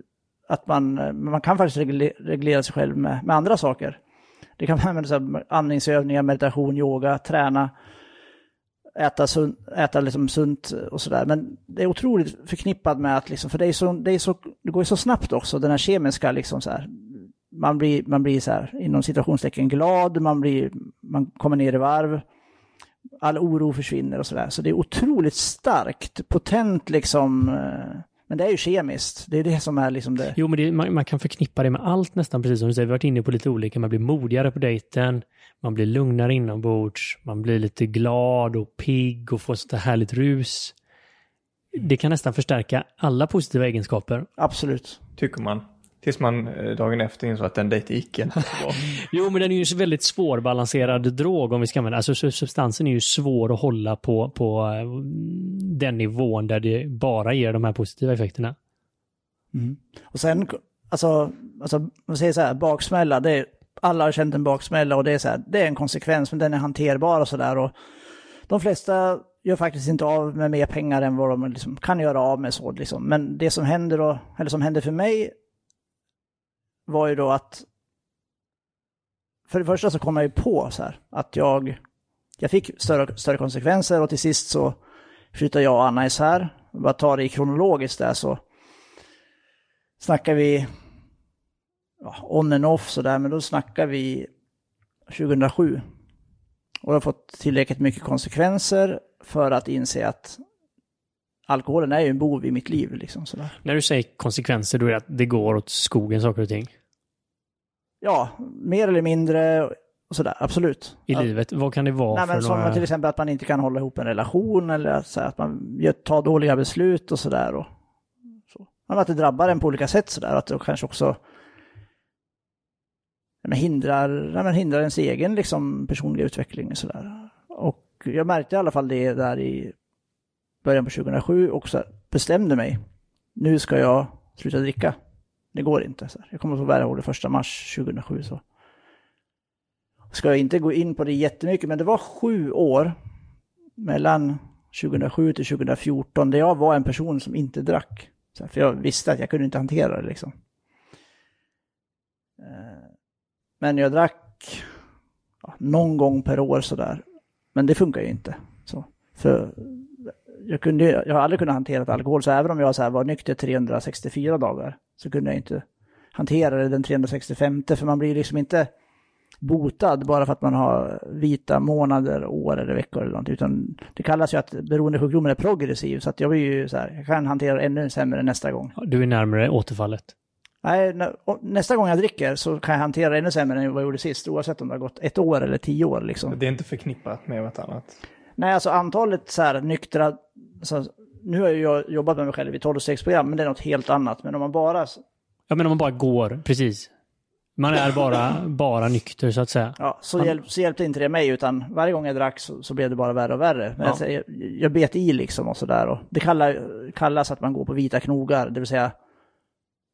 att man, man kan faktiskt reglera sig själv med, med andra saker. Det kan vara andningsövningar, meditation, yoga, träna, äta, sun, äta liksom sunt och sådär. Men det är otroligt förknippat med att, liksom, för det, är så, det, är så, det går ju så snabbt också, den här kemiska liksom så här. Man blir, man blir så här, inom situationstecken glad, man, blir, man kommer ner i varv, all oro försvinner och sådär. Så det är otroligt starkt, potent liksom. eh, Men det är ju kemiskt, det är det som är liksom det. Jo, men det, man, man kan förknippa det med allt nästan, precis som du säger. Vi har varit inne på lite olika. Man blir modigare på dejten, man blir lugnare inombords, man blir lite glad och pigg och får sånt där härligt rus. Det kan nästan förstärka alla positiva egenskaper. Absolut. Tycker man. Tills man eh, dagen efter insåg att den dejten gick inte. Jo, men den är ju så väldigt svårbalanserad drog om vi ska använda. Alltså sub- substansen är ju svår att hålla på, på eh, den nivån där det bara ger de här positiva effekterna. Och sen, alltså, alltså man säger så här, baksmälla, det är, alla har känt en baksmälla och det är så här, det är en konsekvens, men den är hanterbar och så där. Och de flesta gör faktiskt inte av med mer pengar än vad de liksom kan göra av med så liksom. Men det som händer då, eller som hände för mig, var ju då att för det första så kom jag ju på så här att jag, jag fick större, större konsekvenser och till sist så flyttade jag och Anna isär. Bara ta det i kronologiskt där så snackar vi ja, on and off sådär, men då snackar vi 2007. Och det har fått tillräckligt mycket konsekvenser för att inse att alkoholen är ju en bov i mitt liv. Liksom, sådär. När du säger konsekvenser, då är det att det går åt skogen saker och ting Ja, mer eller mindre och sådär, absolut. i ja. livet. Vad kan det vara Nej, för men som några... till exempel att man inte kan hålla ihop en relation eller att, så här, att man tar dåliga beslut och sådär. Och, så. Men att det drabbar en på olika sätt sådär. Att det kanske också men hindrar, men hindrar ens egen liksom, personliga utveckling och sådär. Och jag märkte i alla fall det där i början på 2007 och så bestämde mig. Nu ska jag sluta dricka. Det går inte. Så här. Jag kommer att få bära det första mars 2007. Så ska jag inte gå in på det jättemycket, men det var sju år mellan 2007 till 2014 där jag var en person som inte drack. Så här, för jag visste att jag kunde inte hantera det liksom. Eh, men jag drack ja, någon gång per år sådär. Men det funkar ju inte. Så. För jag, kunde, jag har aldrig kunnat hantera alkohol, så även om jag så här var nykter 364 dagar så kunde jag inte hantera det den 365, för man blir liksom inte botad bara för att man har vita månader, år eller veckor eller något. Utan det kallas ju att beroendesjukdomen är progressiv. Så att jag blir ju så här, jag kan hantera det ännu sämre nästa gång. Du är närmare återfallet. Nej, nästa gång jag dricker så kan jag hantera det ännu sämre än vad jag gjorde sist. Oavsett om det har gått ett år eller tio år liksom. Det är inte förknippat med något annat. Nej, alltså antalet så här nyktra... Så, nu har jag jobbat med mig själv i 12-stegsprogram, men det är något helt annat. Men om man bara... Ja, men om man bara går, precis. Man är bara, bara nykter så att säga. Ja, så, hjälp, så hjälpte inte det mig, utan varje gång jag drack så, så blev det bara värre och värre. Men Ja. alltså, jag, jag bet i liksom och sådär. Det kallar, kallas att man går på vita knogar, det vill säga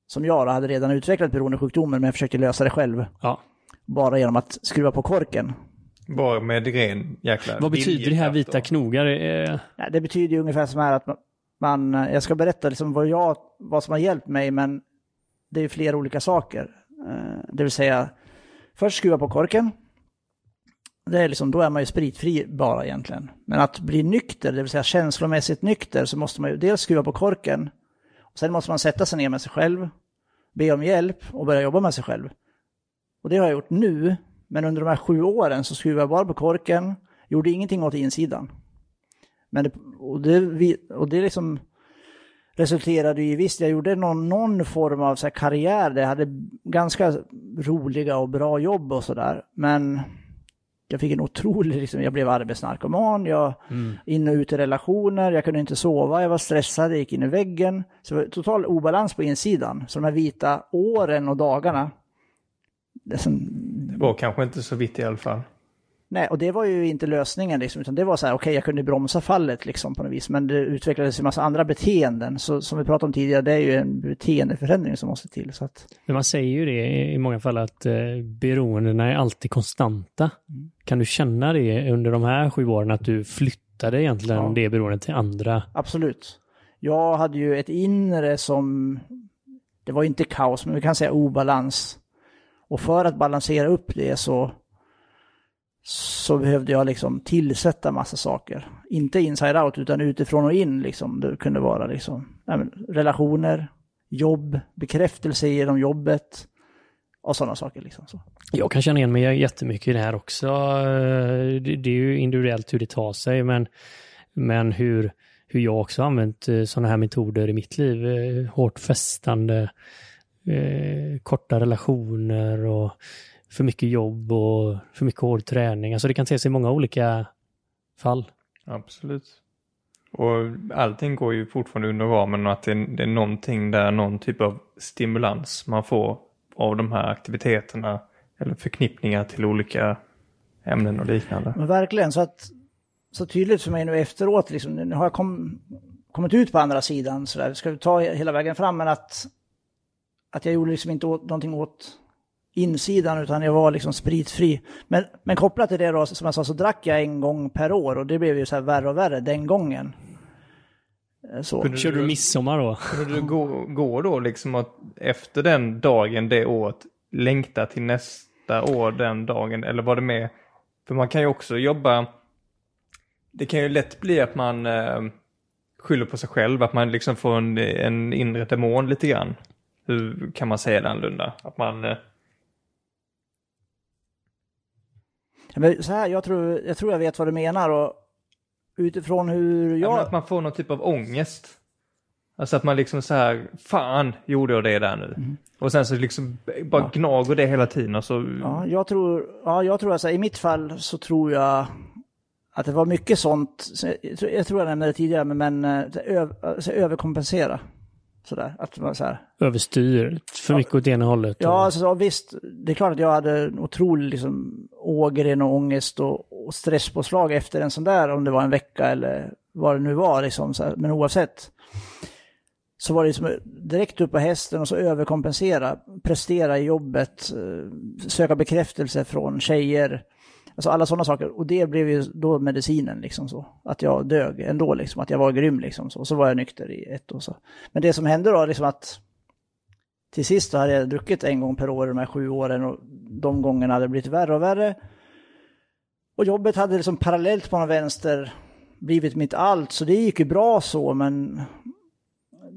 som jag då, hade redan utvecklat beroendesjukdomen, men jag försökte lösa det själv. Ja. Bara genom att skruva på korken. Bara med ren jäkla Vad betyder det här vita och- knogar? Eh, Ja, det betyder ju ungefär som här att man, man jag ska berätta liksom vad, jag, vad som har hjälpt mig, men det är flera olika saker. Eh, det vill säga, först skruva på korken. Det är liksom, då är man ju spritfri bara egentligen. Men att bli nykter, det vill säga känslomässigt nykter, så måste man ju dels skruva på korken. Och sen måste man sätta sig ner med sig själv, be om hjälp och börja jobba med sig själv. Och det har jag gjort nu, men under de här sju åren så skruvade jag bara på korken, gjorde ingenting åt insidan. Men det, och det, och det liksom resulterade i, visst jag gjorde någon, någon form av så karriär där jag hade ganska roliga och bra jobb och sådär. Men jag fick en otrolig, liksom, jag blev arbetsnarkoman, jag in och ut i relationer, jag kunde inte sova, jag var stressad, jag gick in i väggen. Så det var total obalans på insidan. Så de här vita åren och dagarna, det som, var kanske inte så vitt i alla fall. nej, och det var ju inte lösningen liksom, utan det var så här, okej, jag kunde bromsa fallet liksom på något vis, men det utvecklades en massa andra beteenden. Så som vi pratade om tidigare, det är ju en beteendeförändring som måste till. Så att, Men man säger ju det i många fall att eh, beroendena är alltid konstanta. Kan du känna det under de här sju åren att du flyttade egentligen Ja. det beroendet till andra? Absolut. Jag hade ju ett inre som, det var inte kaos, men vi kan säga obalans. Och för att balansera upp det så, så behövde jag liksom tillsätta massa saker. Inte inside out, utan utifrån och in liksom. Det kunde vara liksom, men, relationer, jobb, bekräftelse genom jobbet och sådana saker liksom. Så. Jag kan känna igen mig jättemycket i det här också. Det, det är ju individuellt hur det tar sig, men, men hur, hur jag också har använt eh, sådana här metoder i mitt liv. Eh, hårt fästande, eh, korta relationer och för mycket jobb och för mycket hård träning. Alltså det kan te sig i många olika fall. Absolut. Och allting går ju fortfarande under ramen och att det är, det är någonting där, någon typ av stimulans man får av de här aktiviteterna eller förknippningar till olika ämnen och liknande. Men verkligen, så att så tydligt för mig nu efteråt, liksom, nu har jag kom, kommit ut på andra sidan, så där, ska vi ta hela vägen fram, men att, att jag gjorde liksom inte åt, någonting åt insidan, utan jag var liksom spritfri. Men, men kopplat till det då, som jag sa, så drack jag en gång per år och det blev ju så här värre och värre den gången. Eh, Så. Kunde Körde du midsommar då? Kunde du gå, gå då liksom att efter den dagen, det året, längta till nästa år den dagen? Eller var det med? För man kan ju också jobba, det kan ju lätt bli att man eh, skyller på sig själv, att man liksom får en, en inre demon lite grann. Hur kan man säga det annorlunda? Att man... Eh, Men så här, jag tror, jag tror jag vet vad du menar och utifrån hur Ja. jag... Att man får någon typ av ångest. Alltså att man liksom så här, fan gjorde jag det där nu? Och sen så liksom bara Mm. Ja. gnager det hela tiden och så... Ja, jag tror, ja, jag tror alltså, i mitt fall så tror jag att det var mycket sånt, så jag, tror- jag nämnde det tidigare, men, eh, överkompensera. Sådär, att man så här. Överstyr, för mycket åt ena hållet. Ja, och- alltså, så visst, det är klart att jag hade en otrolig liksom, ågren och ångest och, och stresspåslag efter en sån där, om det var en vecka eller vad det nu var, liksom, så här, men oavsett. Så var det liksom direkt upp på hästen och så överkompensera, prestera i jobbet, eh, söka bekräftelse från tjejer, alltså alla sådana saker. Och det blev ju då medicinen liksom så, att jag dög ändå liksom, att jag var grym liksom så. Och så var jag nykter i ett år så. Men det som hände då liksom att till sist då hade jag druckit en gång per år de här sju åren och de gångerna hade det blivit värre och värre. Och jobbet hade liksom parallellt på någon vänster blivit mitt allt, så det gick ju bra så, men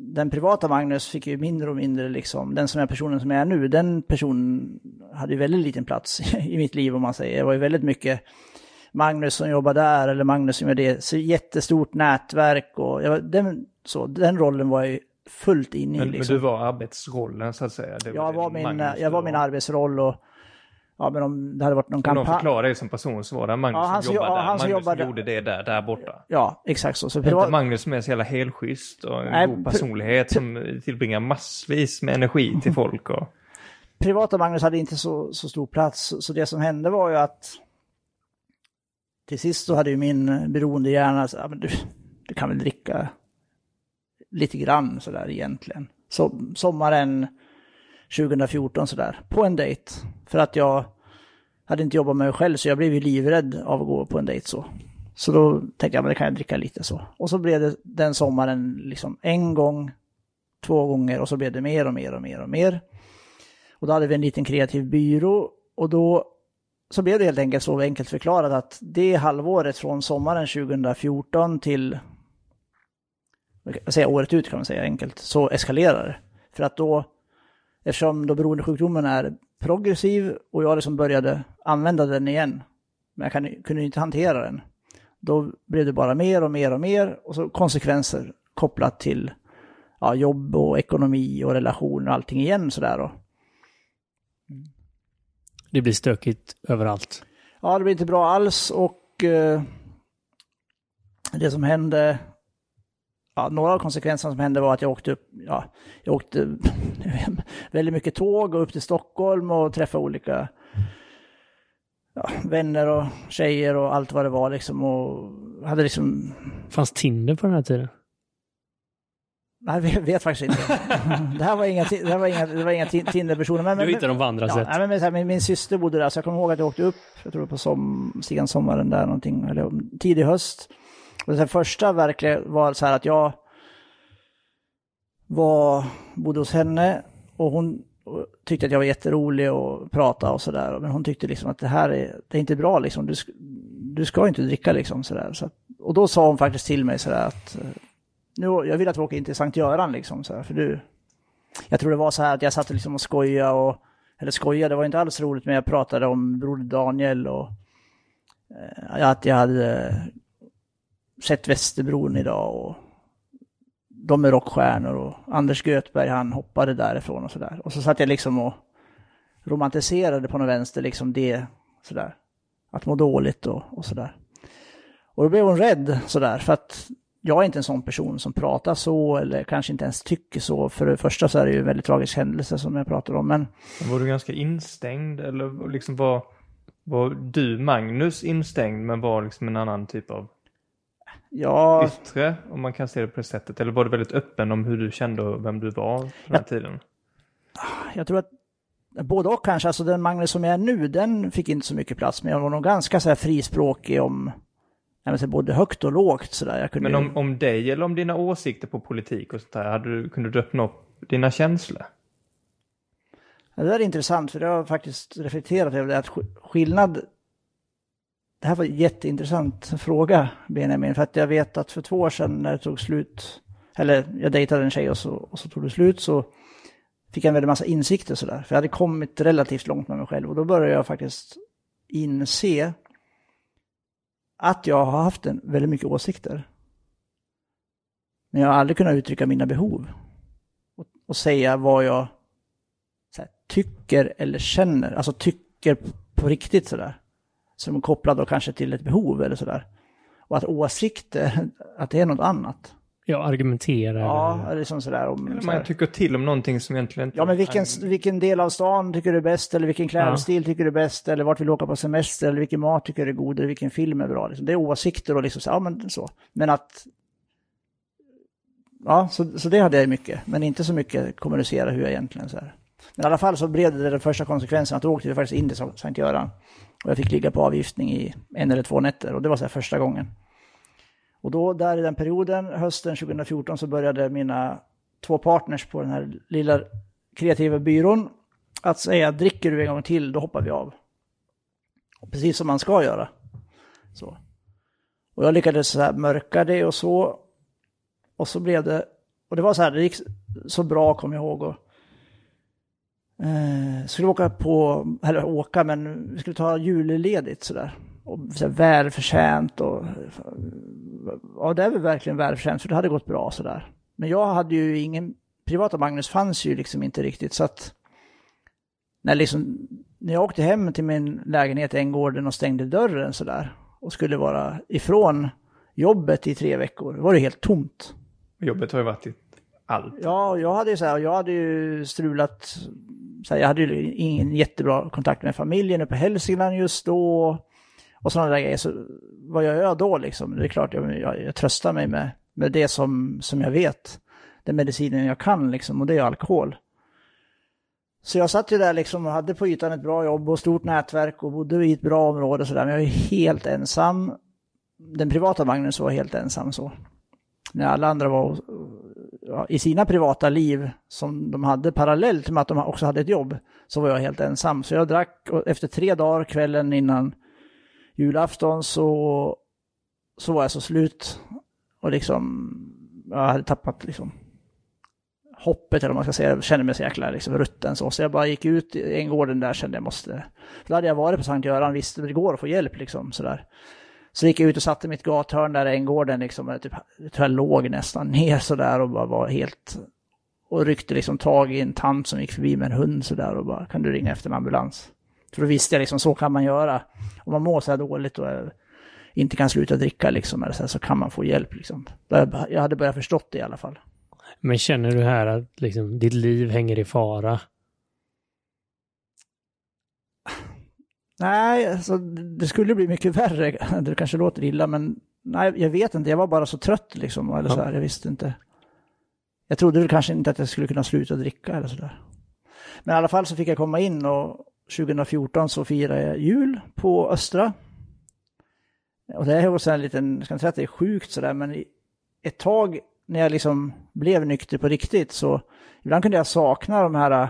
den privata Magnus fick ju mindre och mindre liksom, den som är personen som jag är nu, den personen hade ju väldigt liten plats i mitt liv om man säger. Det var ju väldigt mycket Magnus som jobbar där eller Magnus som gör det, så jättestort nätverk och jag, den, så, den rollen var jag ju fullt inne i. Men, liksom. men du var arbetsrollen så att säga? Det Jag var min, jag var min arbetsroll och ja, men om det hade varit någon Om någon kampanj. förklarar dig som person så var det Magnus Ja, han som jobbade ja, där. han som Magnus jobbade- gjorde det där, där borta. Ja, exakt så. så Inte privat, Magnus som är så jävla helschysst och en Nej, god personlighet som tillbringar massvis med energi till folk. Och, privata Magnus hade inte så, så stor plats. Så det som hände var ju att till sist så hade ju min beroendehjärna, så, ja, men du, du kan väl dricka lite grann sådär egentligen. Så sommaren 2014 sådär, på en dejt. För att jag hade inte jobbat med mig själv så jag blev ju livrädd av att gå på en dejt så. Så då tänkte jag, men det kan jag dricka lite så. Och så blev det den sommaren liksom en gång, två gånger och så blev det mer och mer och mer och mer. Och då hade vi en liten kreativ byrå och då så blev det helt enkelt så enkelt förklarat att det halvåret från sommaren 2014 till jag säga, året ut kan man säga enkelt, så eskalerar det. För att då, eftersom då beroendesjukdomen är progressiv och jag liksom började använda den igen, men jag kan, kunde inte hantera den, då blev det bara mer och mer och mer och så konsekvenser kopplat till ja, jobb och ekonomi och relation och allting igen sådär då. Det blir stökigt överallt. Ja, det blev inte bra alls och eh, det som hände, ja, några av konsekvenserna som hände var att jag åkte upp, ja, jag åkte väldigt mycket tåg och upp till Stockholm och träffade olika ja, vänner och tjejer och allt vad det var liksom och hade liksom... Fanns Tinder på den här tiden? Nej, jag vet faktiskt inte. det här var inga, det här var inga, det var inga Tinder-personer. Men, du hittade dem på andra ja, sätt? Nej, men, här, min, min syster bodde där, så jag kommer ihåg att jag åkte upp, jag tror på som, sommaren där någonting, eller tidig höst. Och den första verkligen var så här att jag var, bodde hos henne och hon tyckte att jag var jätterolig och prata och sådär. Men hon tyckte liksom att det här är, det är inte bra liksom. Du, du ska inte dricka liksom sådär. Så och då sa hon faktiskt till mig sådär att eh, nu, jag vill att vi åker in till Sankt Göran liksom sådär, för du... Jag tror det var så här att jag satt liksom och skojade och... Eller skojade, det var inte alls roligt men jag pratade om broder Daniel och... Eh, att jag hade sett Västerbron idag och de är rockstjärnor och Anders Göthberg han hoppade därifrån och sådär. Och så satt jag liksom och romantiserade på något vänster liksom det sådär. Att må dåligt och, och sådär. Och då blev hon rädd sådär för att jag är inte en sån person som pratar så eller kanske inte ens tycker så. För det första så är det ju en väldigt tragisk händelse som jag pratar om. Men... Var du ganska instängd eller liksom var, var du Magnus instängd men var liksom en annan typ av ja... yttre, om man kan se det på det sättet? Eller var du väldigt öppen om hur du kände och vem du var på den här tiden? Jag tror att både och kanske. Alltså den Magnus som jag är nu, den fick inte så mycket plats. Men jag var nog ganska så här frispråkig om säga, både högt och lågt. Så där. Kunde... Men om, om dig eller om dina åsikter på politik och sånt där, hade du, kunde du öppna upp dina känslor? Det är intressant, för jag har faktiskt reflekterat över det. Att skillnad det här var en jätteintressant fråga, Benjamin, för att jag vet att för två år sedan när det tog slut, eller jag dejtade en tjej och så, och så tog det slut, så fick jag en väldig massa insikter sådär. För jag hade kommit relativt långt med mig själv och då började jag faktiskt inse att jag har haft en, väldigt mycket åsikter. Men jag har aldrig kunnat uttrycka mina behov. Och, och säga vad jag här, tycker eller känner, alltså tycker på riktigt sådär som är kopplad då kanske till ett behov eller sådär. Och att åsikter, att det är något annat. Ja, argumentera. Ja, eller liksom sådär. Om, eller man tycker till om någonting som egentligen inte... Ja, men vilken, vilken del av stan tycker du är bäst? Eller vilken klädstil ja. tycker du är bäst? Eller vart vill du åka på semester? Eller vilken mat tycker du är god? Eller vilken film är bra? Liksom. Det är åsikter och liksom så, ja men så. Men att... Ja, så, så det hade jag mycket. Men inte så mycket kommunicera hur jag egentligen så här. Men i alla fall så blev det den första konsekvensen att då åkte vi faktiskt in till Sankt Göran. Och jag fick ligga på avgiftning i en eller två nätter och det var så här första gången. Och då där i den perioden, hösten 2014, så började mina två partners på den här lilla kreativa byrån att säga dricker du en gång till, då hoppar vi av. Och precis som man ska göra. Så. Och jag lyckades så här mörka det och så. Och så blev det, och det var så här, det gick så bra kommer jag ihåg. Och Eh, skulle åka på, eller åka, men vi skulle ta julledigt sådär. Och så välförtjänt och ja, det är väl verkligen välförtjänt för det hade gått bra sådär. Men jag hade ju ingen, privata Magnus fanns ju liksom inte riktigt så att när, liksom, när jag åkte hem till min lägenhet i Änggården och stängde dörren sådär och skulle vara ifrån jobbet i tre veckor, var det helt tomt. Jobbet har ju varit i allt. Ja, jag hade, så här, jag hade ju strulat här, jag hade ju ingen jättebra kontakt med familjen uppe i Hälsingland just då. Och sådana där grejer. Så vad gör jag då liksom? Det är klart, jag, jag, jag tröstar mig med, med det som, som jag vet. Den medicinen jag kan liksom, och det är alkohol. Så jag satt ju där liksom och hade på ytan ett bra jobb och stort nätverk och bodde i ett bra område sådär. Men jag är helt ensam. Den privata Magnus var helt ensam så. När alla andra var i sina privata liv som de hade parallellt med att de också hade ett jobb så var jag helt ensam. Så jag drack och efter tre dagar kvällen innan julafton så, så var jag så slut och liksom jag hade tappat liksom hoppet eller vad man ska säga. Jag kände mig så jäkla liksom rutten så. Så jag bara gick ut i en gården där kände jag måste. För då hade jag varit på Sankt Göran, visste det går att få hjälp liksom sådär. Så gick jag ut och satte mitt gathörn där i Änggården liksom, jag, typ, jag tror jag låg nästan ner sådär och bara var helt... Och ryckte liksom tag i en tant som gick förbi med en hund sådär och bara, kan du ringa efter en ambulans? För då visste jag liksom, så kan man göra. Om man mår så här dåligt och inte kan sluta dricka liksom, eller så, här, så kan man få hjälp liksom. Jag hade börjat förstått det i alla fall. Men känner du här att liksom, ditt liv hänger i fara? Nej, alltså, det skulle bli mycket värre. Det kanske låter illa, men nej, jag vet inte. Jag var bara så trött liksom. Eller så här, jag visste inte. Jag trodde väl kanske inte att jag skulle kunna sluta dricka eller sådär. Men i alla fall så fick jag komma in och 2014 så firade jag jul på Östra. Och det är också en liten, jag ska inte säga att det är sjukt sådär, men ett tag när jag liksom blev nykter på riktigt så ibland kunde jag sakna de här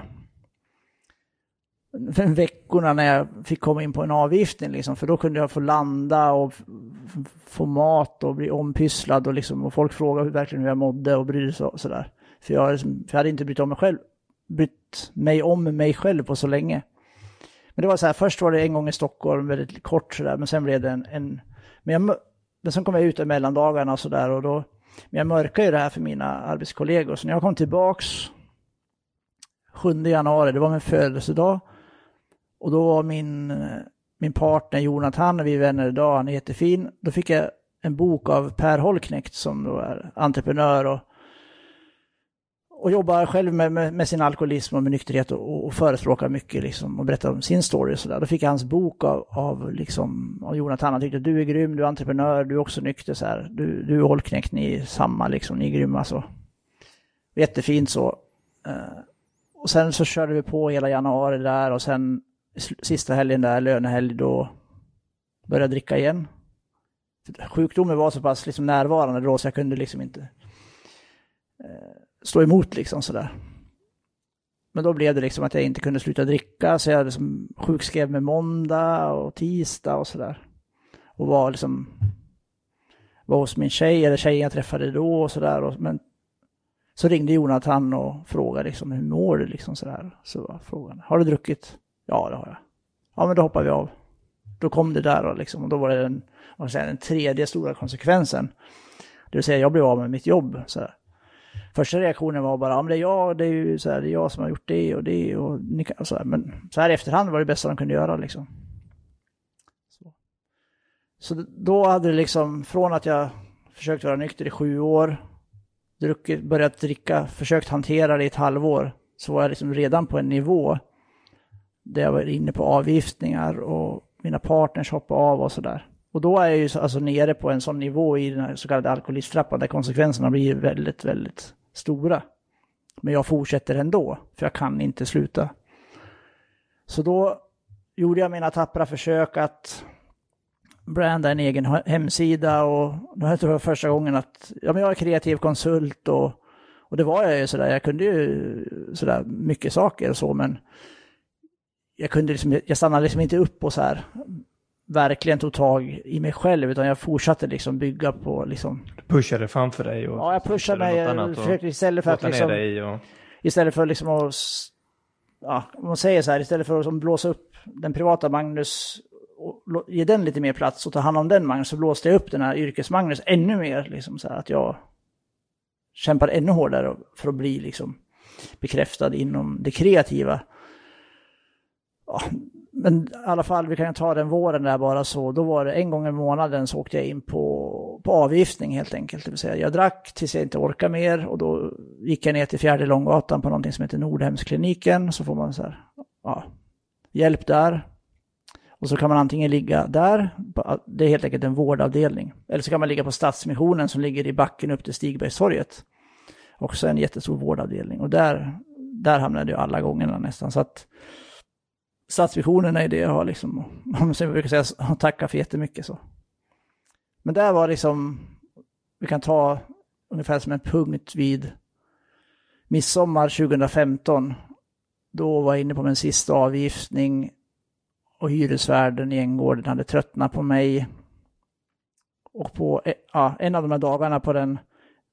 veckorna när jag fick komma in på en avgiftning liksom, för då kunde jag få landa och få mat och bli ompysslad och liksom, och folk frågade hur, verkligen hur jag mådde och brydde sig och sådär. För jag, liksom, för jag hade inte brytt om mig själv, brytt mig om mig själv på så länge. Men det var så här, först var det en gång i Stockholm, väldigt kort sådär, men sen blev det en, en men, jag, men sen kom jag ut i mellandagarna och sådär och då, men jag mörkade ju det här för mina arbetskollegor, så när jag kom tillbaks 7 januari, det var min födelsedag, och då var min, min partner Jonathan, vi är vänner idag, han är jättefin. Då fick jag en bok av Per Holknekt som då är entreprenör och, och jobbar själv med, med, med sin alkoholism och med nykterhet och, och förespråkar mycket liksom, och berättar om sin story och sådär. Då fick jag hans bok av, av, liksom, av Jonathan. Han tyckte du är grym, du är entreprenör, du är också nykter så här. Du, du är Holknekt, ni är samma liksom, ni är grymma så. Jättefint så. Eh, och sen så körde vi på hela januari där och sen sista helgen där, lönehelg, då började jag dricka igen. Sjukdomen var så pass liksom närvarande då så jag kunde liksom inte eh, stå emot liksom sådär. Men då blev det liksom att jag inte kunde sluta dricka så jag liksom sjukskrev mig måndag och tisdag och sådär. Och var liksom var hos min tjej eller tjejen jag träffade då och sådär. Men så ringde Jonathan och frågade liksom hur mår du liksom sådär. Så var frågan, har du druckit? Ja, det har jag. Ja, men då hoppar vi av. Då kom det där och, liksom, och då var det den, vad säga, den tredje stora konsekvensen. Det vill säga, jag blev av med mitt jobb. Så här. Första reaktionen var bara, ja men det är jag, det är ju så här, det är jag som har gjort det och det och ni kan, så här. Men så här i efterhand var det bästa de kunde göra liksom. Så. så då hade det liksom, från att jag försökt vara nykter i sju år, druckit, börjat dricka, försökt hantera det i ett halvår, så var jag liksom redan på en nivå där jag var inne på avgiftningar och mina partners hoppade av och sådär. Och då är jag ju alltså nere på en sån nivå i den här så kallade alkoholisttrappan där konsekvenserna blir väldigt, väldigt stora. Men jag fortsätter ändå, för jag kan inte sluta. Så då gjorde jag mina tappra försök att branda en egen hemsida och det tror jag första gången att ja, men jag är kreativ konsult och, och det var jag ju sådär, jag kunde ju sådär mycket saker och så men jag kunde liksom, jag stannade liksom inte upp och så här verkligen tog tag i mig själv utan jag fortsatte liksom bygga på liksom... Du pushade framför dig och... Ja, jag pushade mig. Jag försökte istället för att liksom... Och... Istället för liksom att... Ja, om man säger så här, istället för att liksom blåsa upp den privata Magnus och ge den lite mer plats och ta hand om den Magnus så blåste jag upp den här yrkes-Magnus ännu mer. Liksom så här, att jag kämpade ännu hårdare för att bli liksom bekräftad inom det kreativa ja, men i alla fall, vi kan ju ta den våren där bara så. Då var det en gång i månaden så åkte jag in på, på avgiftning helt enkelt. Det vill säga jag drack tills jag inte orkade mer och då gick jag ner till fjärde Långgatan på någonting som heter Nordhemskliniken. Så får man så här, ja, hjälp där. Och så kan man antingen ligga där, det är helt enkelt en vårdavdelning. Eller så kan man ligga på Stadsmissionen som ligger i backen upp till Stigbergstorget. Också en jättestor vårdavdelning. Och där, där hamnade jag alla gångerna nästan. Så att Stadsvisionen är det jag har liksom, om jag brukar säga, tacka för jättemycket så. Men där var liksom, vi kan ta ungefär som en punkt vid midsommar 2015. Då var jag inne på min sista avgiftning och hyresvärden i Änggården hade tröttnat på mig. Och på eh, ja, en av de här dagarna på den,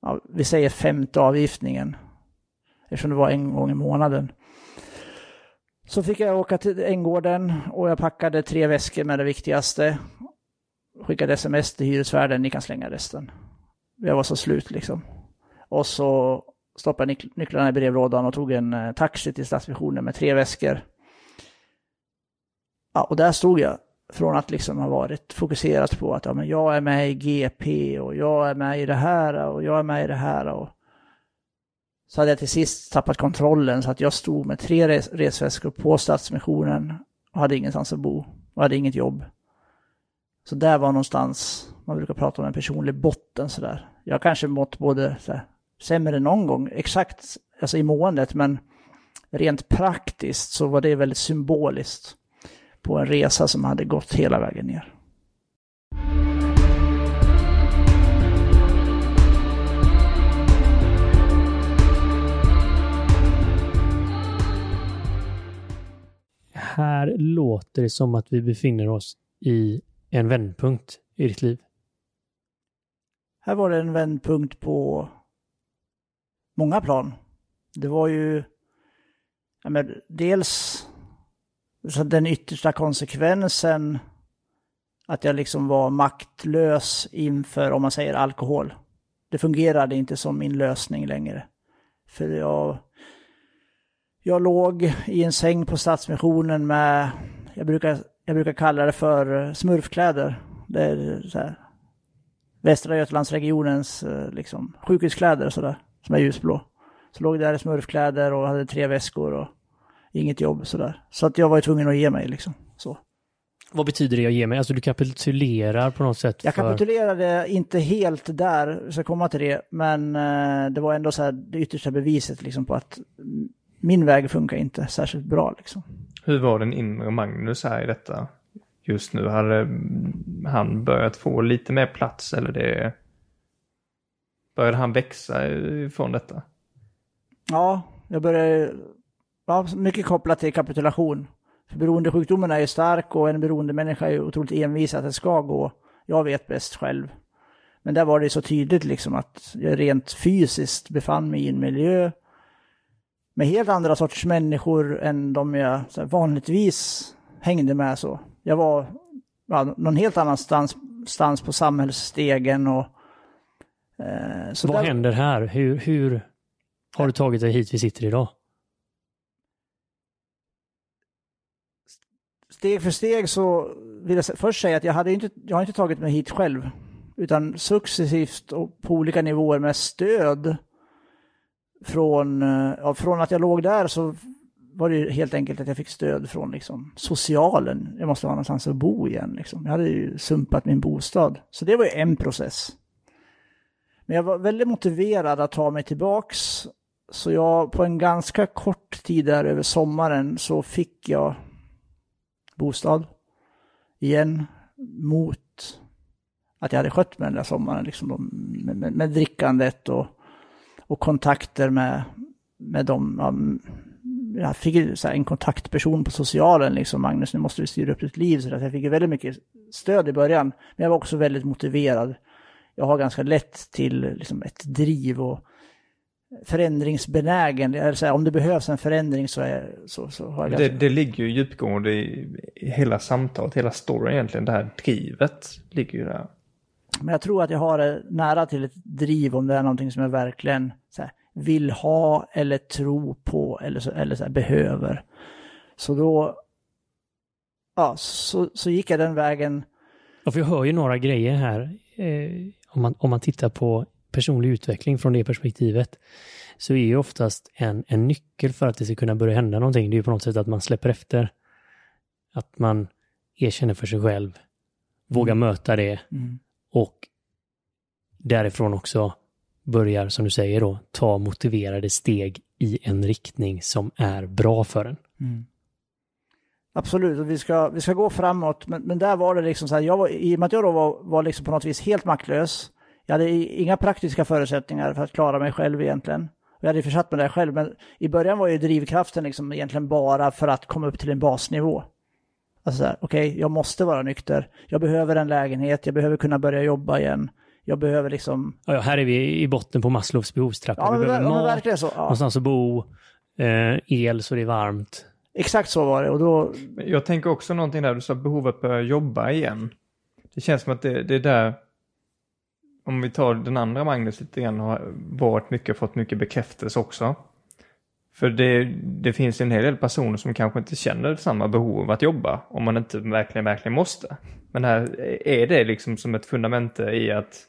ja, vi säger femte avgiftningen, eftersom det var en gång i månaden, så fick jag åka till Änggården och jag packade tre väskor med det viktigaste. Skickade sms till hyresvärden, ni kan slänga resten. Jag var så slut liksom. Och så stoppade jag nycklarna i brevlådan och tog en eh, taxi till Stadsmissionen med tre väskor. ja, och där stod jag från att liksom ha varit fokuserat på att ja, men jag är med i GP och jag är med i det här och jag är med i det här. Och så hade jag till sist tappat kontrollen så att jag stod med tre res resväskor på Stadsmissionen och hade ingenstans att bo och hade inget jobb. Så där var någonstans, man brukar prata om en personlig botten sådär. Jag har kanske mått både så här, sämre någon gång, exakt alltså i måendet, men rent praktiskt så var det väldigt symboliskt på en resa som hade gått hela vägen ner. Här låter det som att vi befinner oss i en vändpunkt i ditt liv. Här var det en vändpunkt på många plan. Det var ju ja, men dels så den yttersta konsekvensen att jag liksom var maktlös inför, om man säger alkohol. Det fungerade inte som min lösning längre. För jag, jag låg i en säng på Stadsmissionen med, jag brukar, jag brukar kalla det för smurfkläder. Det är så här, Västra Götalandsregionens liksom, sjukhuskläder och sådär, som är ljusblå. Så låg där i smurfkläder och hade tre väskor och inget jobb sådär. Så att jag var tvungen att ge mig liksom. Så. Vad betyder det att ge mig? Alltså du kapitulerar på något sätt? Jag kapitulerade inte helt där, jag ska komma till det, men eh, det var ändå så här det yttersta beviset liksom på att min väg funkar inte särskilt bra liksom. Hur var den inre Magnus här i detta? Just nu, hade han börjat få lite mer plats eller det... Började han växa från detta? Ja, jag började ja, mycket kopplat till kapitulation. För beroendesjukdomen är ju stark och en beroende människa är ju otroligt envis att det ska gå. Jag vet bäst själv. Men där var det så tydligt liksom att jag rent fysiskt befann mig i en miljö med helt andra sorters människor än de jag här, vanligtvis hängde med så. Jag var ja, någon helt annanstans stans på samhällsstegen och... Eh, Vad där... händer här? Hur, hur har du tagit dig hit vi sitter idag? steg för steg så vill jag först säga att jag, hade inte, jag har inte tagit mig hit själv. Utan successivt och på olika nivåer med stöd från, eh, ja, från att jag låg där så var det helt enkelt att jag fick stöd från liksom, socialen. Jag måste ha någonstans att bo igen. Liksom. Jag hade ju sumpat min bostad. Så det var ju en process. Men jag var väldigt motiverad att ta mig tillbaks. Så jag på en ganska kort tid där över sommaren så fick jag bostad igen mot att jag hade skött mig den där sommaren, liksom med, med, med drickandet och, och kontakter med, med dem. Jag fick så en kontaktperson på socialen, liksom, Magnus, nu måste du styra upp ditt liv. Så att jag fick väldigt mycket stöd i början, men jag var också väldigt motiverad. Jag har ganska lätt till liksom, ett driv och förändringsbenägen. Alltså, om det behövs en förändring så, är, så, så har jag det, det ligger ju djupgående i, i hela samtalet, hela storyn egentligen. Det här drivet ligger ju där. Men jag tror att jag har nära till ett driv om det är någonting som jag verkligen här, vill ha eller tro på eller, så, eller så här, behöver. Så då ja, så, så gick jag den vägen. Ja, för jag hör ju några grejer här. Eh, om, man, om man tittar på personlig utveckling från det perspektivet så är ju oftast en, en nyckel för att det ska kunna börja hända någonting, det är ju på något sätt att man släpper efter. Att man erkänner för sig själv, vågar mm. möta det mm och därifrån också börjar, som du säger då, ta motiverade steg i en riktning som är bra för en. Mm. Absolut, och vi ska, vi ska gå framåt, men, men där var det liksom så här, jag var, i och med att jag då var, var liksom på något vis helt maktlös, jag hade inga praktiska förutsättningar för att klara mig själv egentligen. Jag hade försatt mig där själv, men i början var ju drivkraften liksom egentligen bara för att komma upp till en basnivå. Alltså okej, okay, jag måste vara nykter. Jag behöver en lägenhet, jag behöver kunna börja jobba igen. Jag behöver liksom... Ja, här är vi i botten på Maslows behovstrappa. Ja, vi behöver men, mat, men så, ja. någonstans att bo, eh, el så det är varmt. Exakt så var det och då... Jag tänker också någonting där, du sa behovet att börja jobba igen. Det känns som att det, det är där om vi tar den andra Magnus lite grann, har varit mycket, fått mycket bekräftelse också. För det, det finns en hel del personer som kanske inte känner samma behov av att jobba om man inte verkligen, verkligen måste. Men här är det liksom som ett fundament i att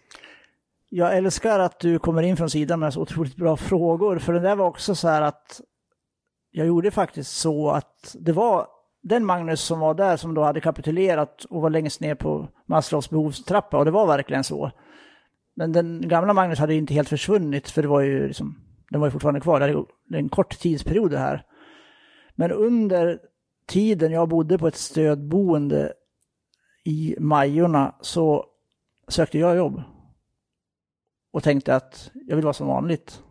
Jag älskar att du kommer in från sidan med så otroligt bra frågor, för det där var också så här att jag gjorde faktiskt så att det var den Magnus som var där som då hade kapitulerat och var längst ner på Maslows behovstrappa och det var verkligen så. Men den gamla Magnus hade ju inte helt försvunnit för det var ju liksom, den var ju fortfarande kvar, det är en kort tidsperiod det här. Men under tiden jag bodde på ett stödboende i Majorna så sökte jag jobb. Och tänkte att jag vill vara som vanligt.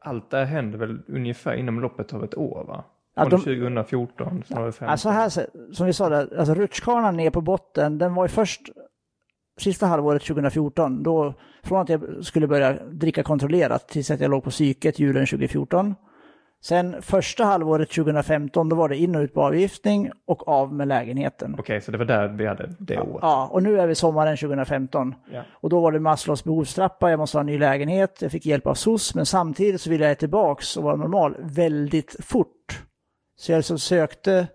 allt det här händer väl ungefär inom loppet av ett år va? Från de- 2014, snarare 15. Alltså här, som vi sa, där, alltså rutschkanan ner på botten, den var ju först sista halvåret 2014, då från att jag skulle börja dricka kontrollerat tills att jag låg på psyket julen 2014. Sen första halvåret 2015, då var det in och ut på avgiftning och av med lägenheten. Okej, så det var där vi hade det året. Ja, och nu är vi sommaren 2015. Ja. Och då var det Maslows behovstrappa, jag måste ha en ny lägenhet, jag fick hjälp av SOS, men samtidigt så ville jag tillbaks och vara normal väldigt fort. Så jag liksom sökte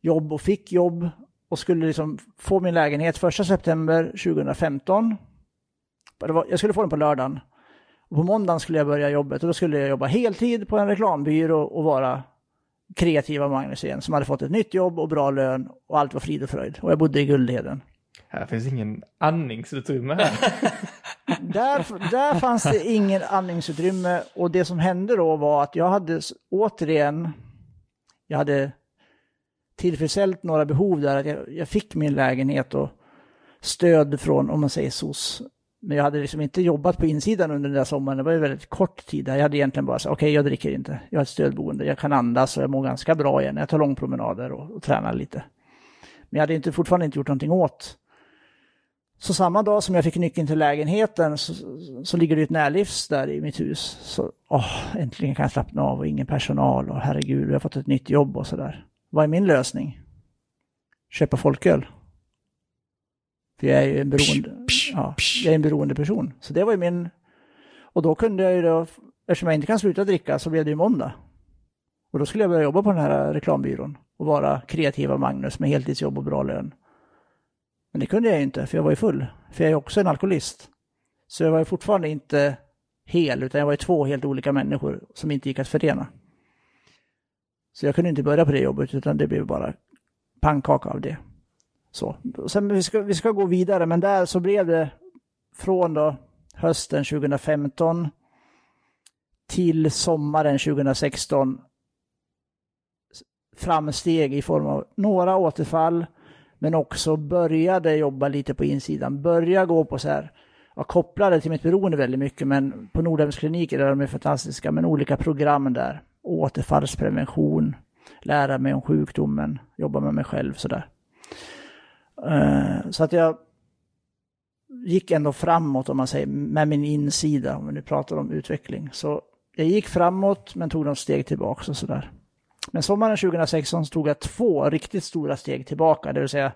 jobb och fick jobb och skulle liksom få min lägenhet 1 september 2015. Det var, jag skulle få den på lördagen. Och på måndagen skulle jag börja jobbet och då skulle jag jobba heltid på en reklambyrå och vara kreativa Magnus igen som hade fått ett nytt jobb och bra lön och allt var frid och fröjd. Och jag bodde i Guldheden. Här finns ingen andningsutrymme här. Där, där fanns det ingen andningsutrymme och det som hände då var att jag hade återigen, jag hade tillfredsställt några behov där, att jag, jag fick min lägenhet och stöd från, om man säger SOS. Men jag hade liksom inte jobbat på insidan under den där sommaren, det var ju väldigt kort tid där. Jag hade egentligen bara sagt, okej jag dricker inte, jag har ett stödboende, jag kan andas och jag mår ganska bra igen, jag tar långpromenader och, och tränar lite. Men jag hade inte, fortfarande inte gjort någonting åt så samma dag som jag fick nyckeln till lägenheten så, så ligger det ett närlivs där i mitt hus. Så åh, äntligen kan jag slappna av och ingen personal och herregud, jag har fått ett nytt jobb och sådär. Vad är min lösning? Köpa folköl. För jag är ju en beroende, ja, jag är en beroende person. Så det var ju min... Och då kunde jag ju då, eftersom jag inte kan sluta dricka så blev det ju måndag. Och då skulle jag börja jobba på den här reklambyrån och vara kreativa Magnus med heltidsjobb och bra lön. Men det kunde jag ju inte, för jag var ju full. För jag är också en alkoholist. Så jag var ju fortfarande inte hel, utan jag var ju två helt olika människor som inte gick att förena. Så jag kunde inte börja på det jobbet, utan det blev bara pannkaka av det. Så. Sen, vi, ska, vi ska gå vidare, men där så blev det från då hösten 2015 till sommaren 2016 framsteg i form av några återfall, men också började jobba lite på insidan. Börja gå på så här, jag kopplade till mitt beroende väldigt mycket, men på Nordhemskliniker där de är fantastiska, men olika program där. Återfallsprevention, lära mig om sjukdomen, jobba med mig själv sådär. Eh, så att jag gick ändå framåt om man säger, med min insida, om vi nu pratar om utveckling. Så jag gick framåt men tog några steg tillbaka och sådär. Men sommaren 2016 så tog jag två riktigt stora steg tillbaka, det vill säga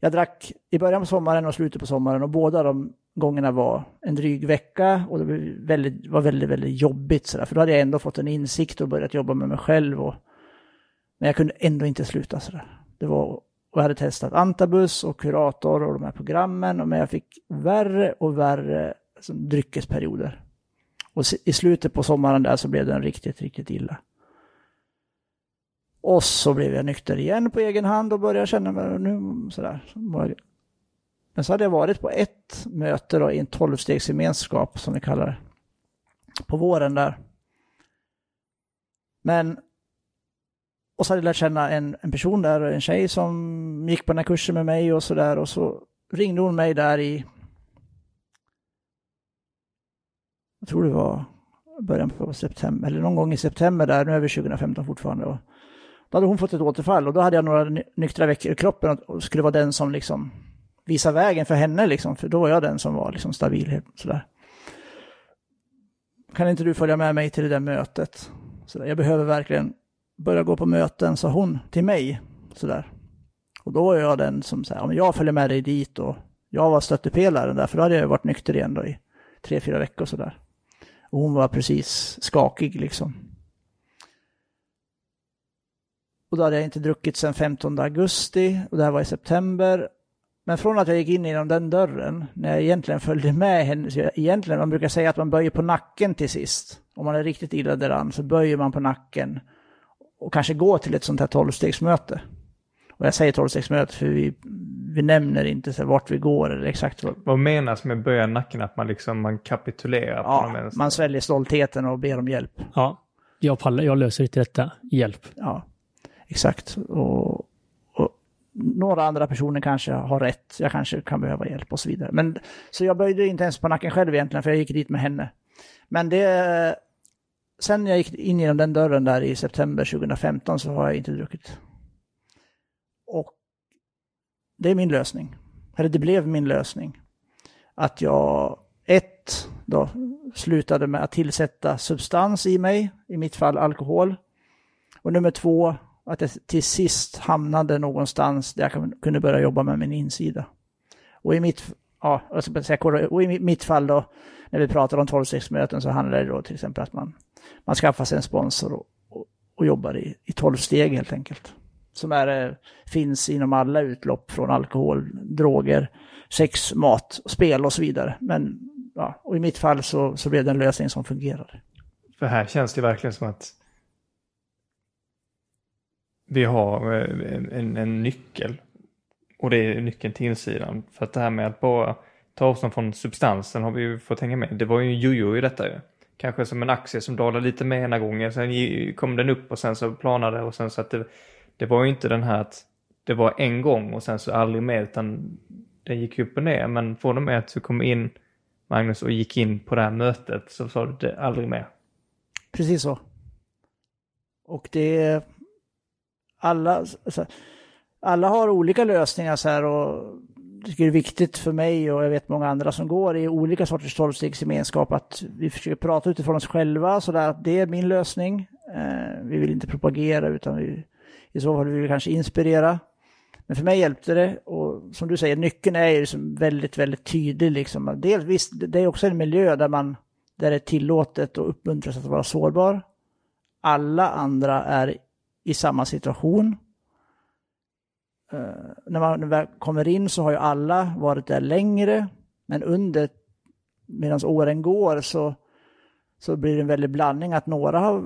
jag drack i början på sommaren och slutet på sommaren och båda de gångerna var en dryg vecka och det var väldigt, var väldigt, väldigt jobbigt sådär. För då hade jag ändå fått en insikt och börjat jobba med mig själv. Och, men jag kunde ändå inte sluta sådär. Det var, och jag hade testat Antabus och Kurator och de här programmen, och men jag fick värre och värre som dryckesperioder. Och i slutet på sommaren där så blev den riktigt, riktigt illa. Och så blev jag nykter igen på egen hand och började känna mig nu sådär. Men så hade jag varit på ett möte då, i en tolvstegsgemenskap som vi kallar det. På våren där. Men och så hade jag lärt känna en, en person där, en tjej som gick på den här kursen med mig och sådär. Och så ringde hon mig där i, jag tror det var början på september, eller någon gång i september där, nu är vi 2015 fortfarande. Och då hade hon fått ett återfall och då hade jag några nyktra veckor i kroppen och- och skulle vara den som liksom visa vägen för henne liksom, för då var jag den som var liksom stabil sådär. Kan inte du följa med mig till det där mötet? Sådär. jag behöver verkligen börja gå på möten, sa hon till mig. Sådär. Och då var jag den som sa, ja, jag följer med dig dit och jag var stöttepelaren där, för då hade jag varit nykter igen då i tre, fyra veckor sådär. Och hon var precis skakig liksom. Och då hade jag inte druckit sedan 15 augusti och det här var i september. Men från att jag gick in genom den dörren, när jag egentligen följde med henne, så jag, egentligen, man brukar säga att man böjer på nacken till sist. Om man är riktigt illa däran så böjer man på nacken och kanske går till ett sånt här tolvstegsmöte. Och jag säger tolvstegsmöte för vi, vi nämner inte så vart vi går eller exakt vad. Vad menas med böja nacken? Att man liksom man kapitulerar Ja, man sväljer stoltheten och ber om hjälp. Ja, jag pallar, jag löser inte detta. Hjälp. Ja, exakt. Och några andra personer kanske har rätt, jag kanske kan behöva hjälp och så vidare. Men, så jag böjde inte ens på nacken själv egentligen, för jag gick dit med henne. Men det... Sen jag gick in genom den dörren där i september 2015 så har jag inte druckit. Och det är min lösning. Eller det blev min lösning. Att jag, ett, då slutade med att tillsätta substans i mig, i mitt fall alkohol. Och nummer två, att jag till sist hamnade någonstans där jag kunde börja jobba med min insida. Och i mitt, ja, jag ska säga och i mitt fall då, när vi pratar om 12-stegsmöten så handlar det då till exempel att man, man skaffar sig en sponsor och, och, och jobbar i, i 12 steg helt enkelt. Som är, eh, finns inom alla utlopp från alkohol, droger, sex, mat, spel och så vidare. Men ja, och i mitt fall så, så blev det en lösning som fungerade. För här känns det verkligen som att vi har eh, en, en, nyckel. Och det är nyckeln till insidan. För att det här med att bara ta avstånd från substansen har vi ju fått hänga med. Det var ju en jojo i detta ju. Kanske som en aktie som dalade lite med ena gången, sen kom den upp och sen så planade och sen så att det, det var ju inte den här att det var en gång och sen så aldrig mer utan den gick upp och ner. Men från och med att du kom in Magnus och gick in på det här mötet så sa du det aldrig mer. Precis så. Och det alla, alltså, alla har olika lösningar så här och det är viktigt för mig och jag vet många andra som går i olika sorters tolvstegsgemenskap att vi försöker prata utifrån oss själva så där att det är min lösning. Eh, vi vill inte propagera utan vi, i så fall vill vi kanske inspirera. Men för mig hjälpte det och som du säger, nyckeln är ju liksom väldigt, väldigt tydlig liksom. Dels, visst, det är också en miljö där man där det är tillåtet och uppmuntras att vara sårbar. Alla andra är i samma situation. Uh, när man väl kommer in så har ju alla varit där längre, men under, medan åren går så, så blir det en väldig blandning att några har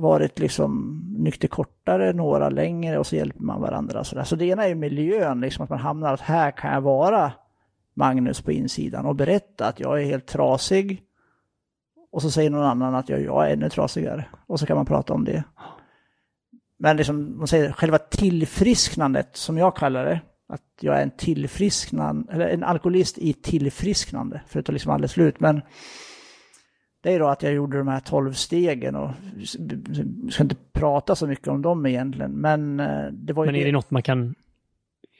varit liksom nykter kortare, några längre och så hjälper man varandra. Så, där. så det ena är ju miljön, liksom att man hamnar att här kan jag vara Magnus på insidan och berätta att jag är helt trasig. Och så säger någon annan att jag, jag är ännu trasigare. Och så kan man prata om det. Men liksom, man säger själva tillfrisknandet, som jag kallar det, att jag är en tillfrisknande, eller en alkoholist i tillfrisknande, för att ta liksom aldrig slut. Men det är då att jag gjorde de här tolv stegen och ska inte prata så mycket om dem egentligen, men eh, det var ju... Men är det något man kan...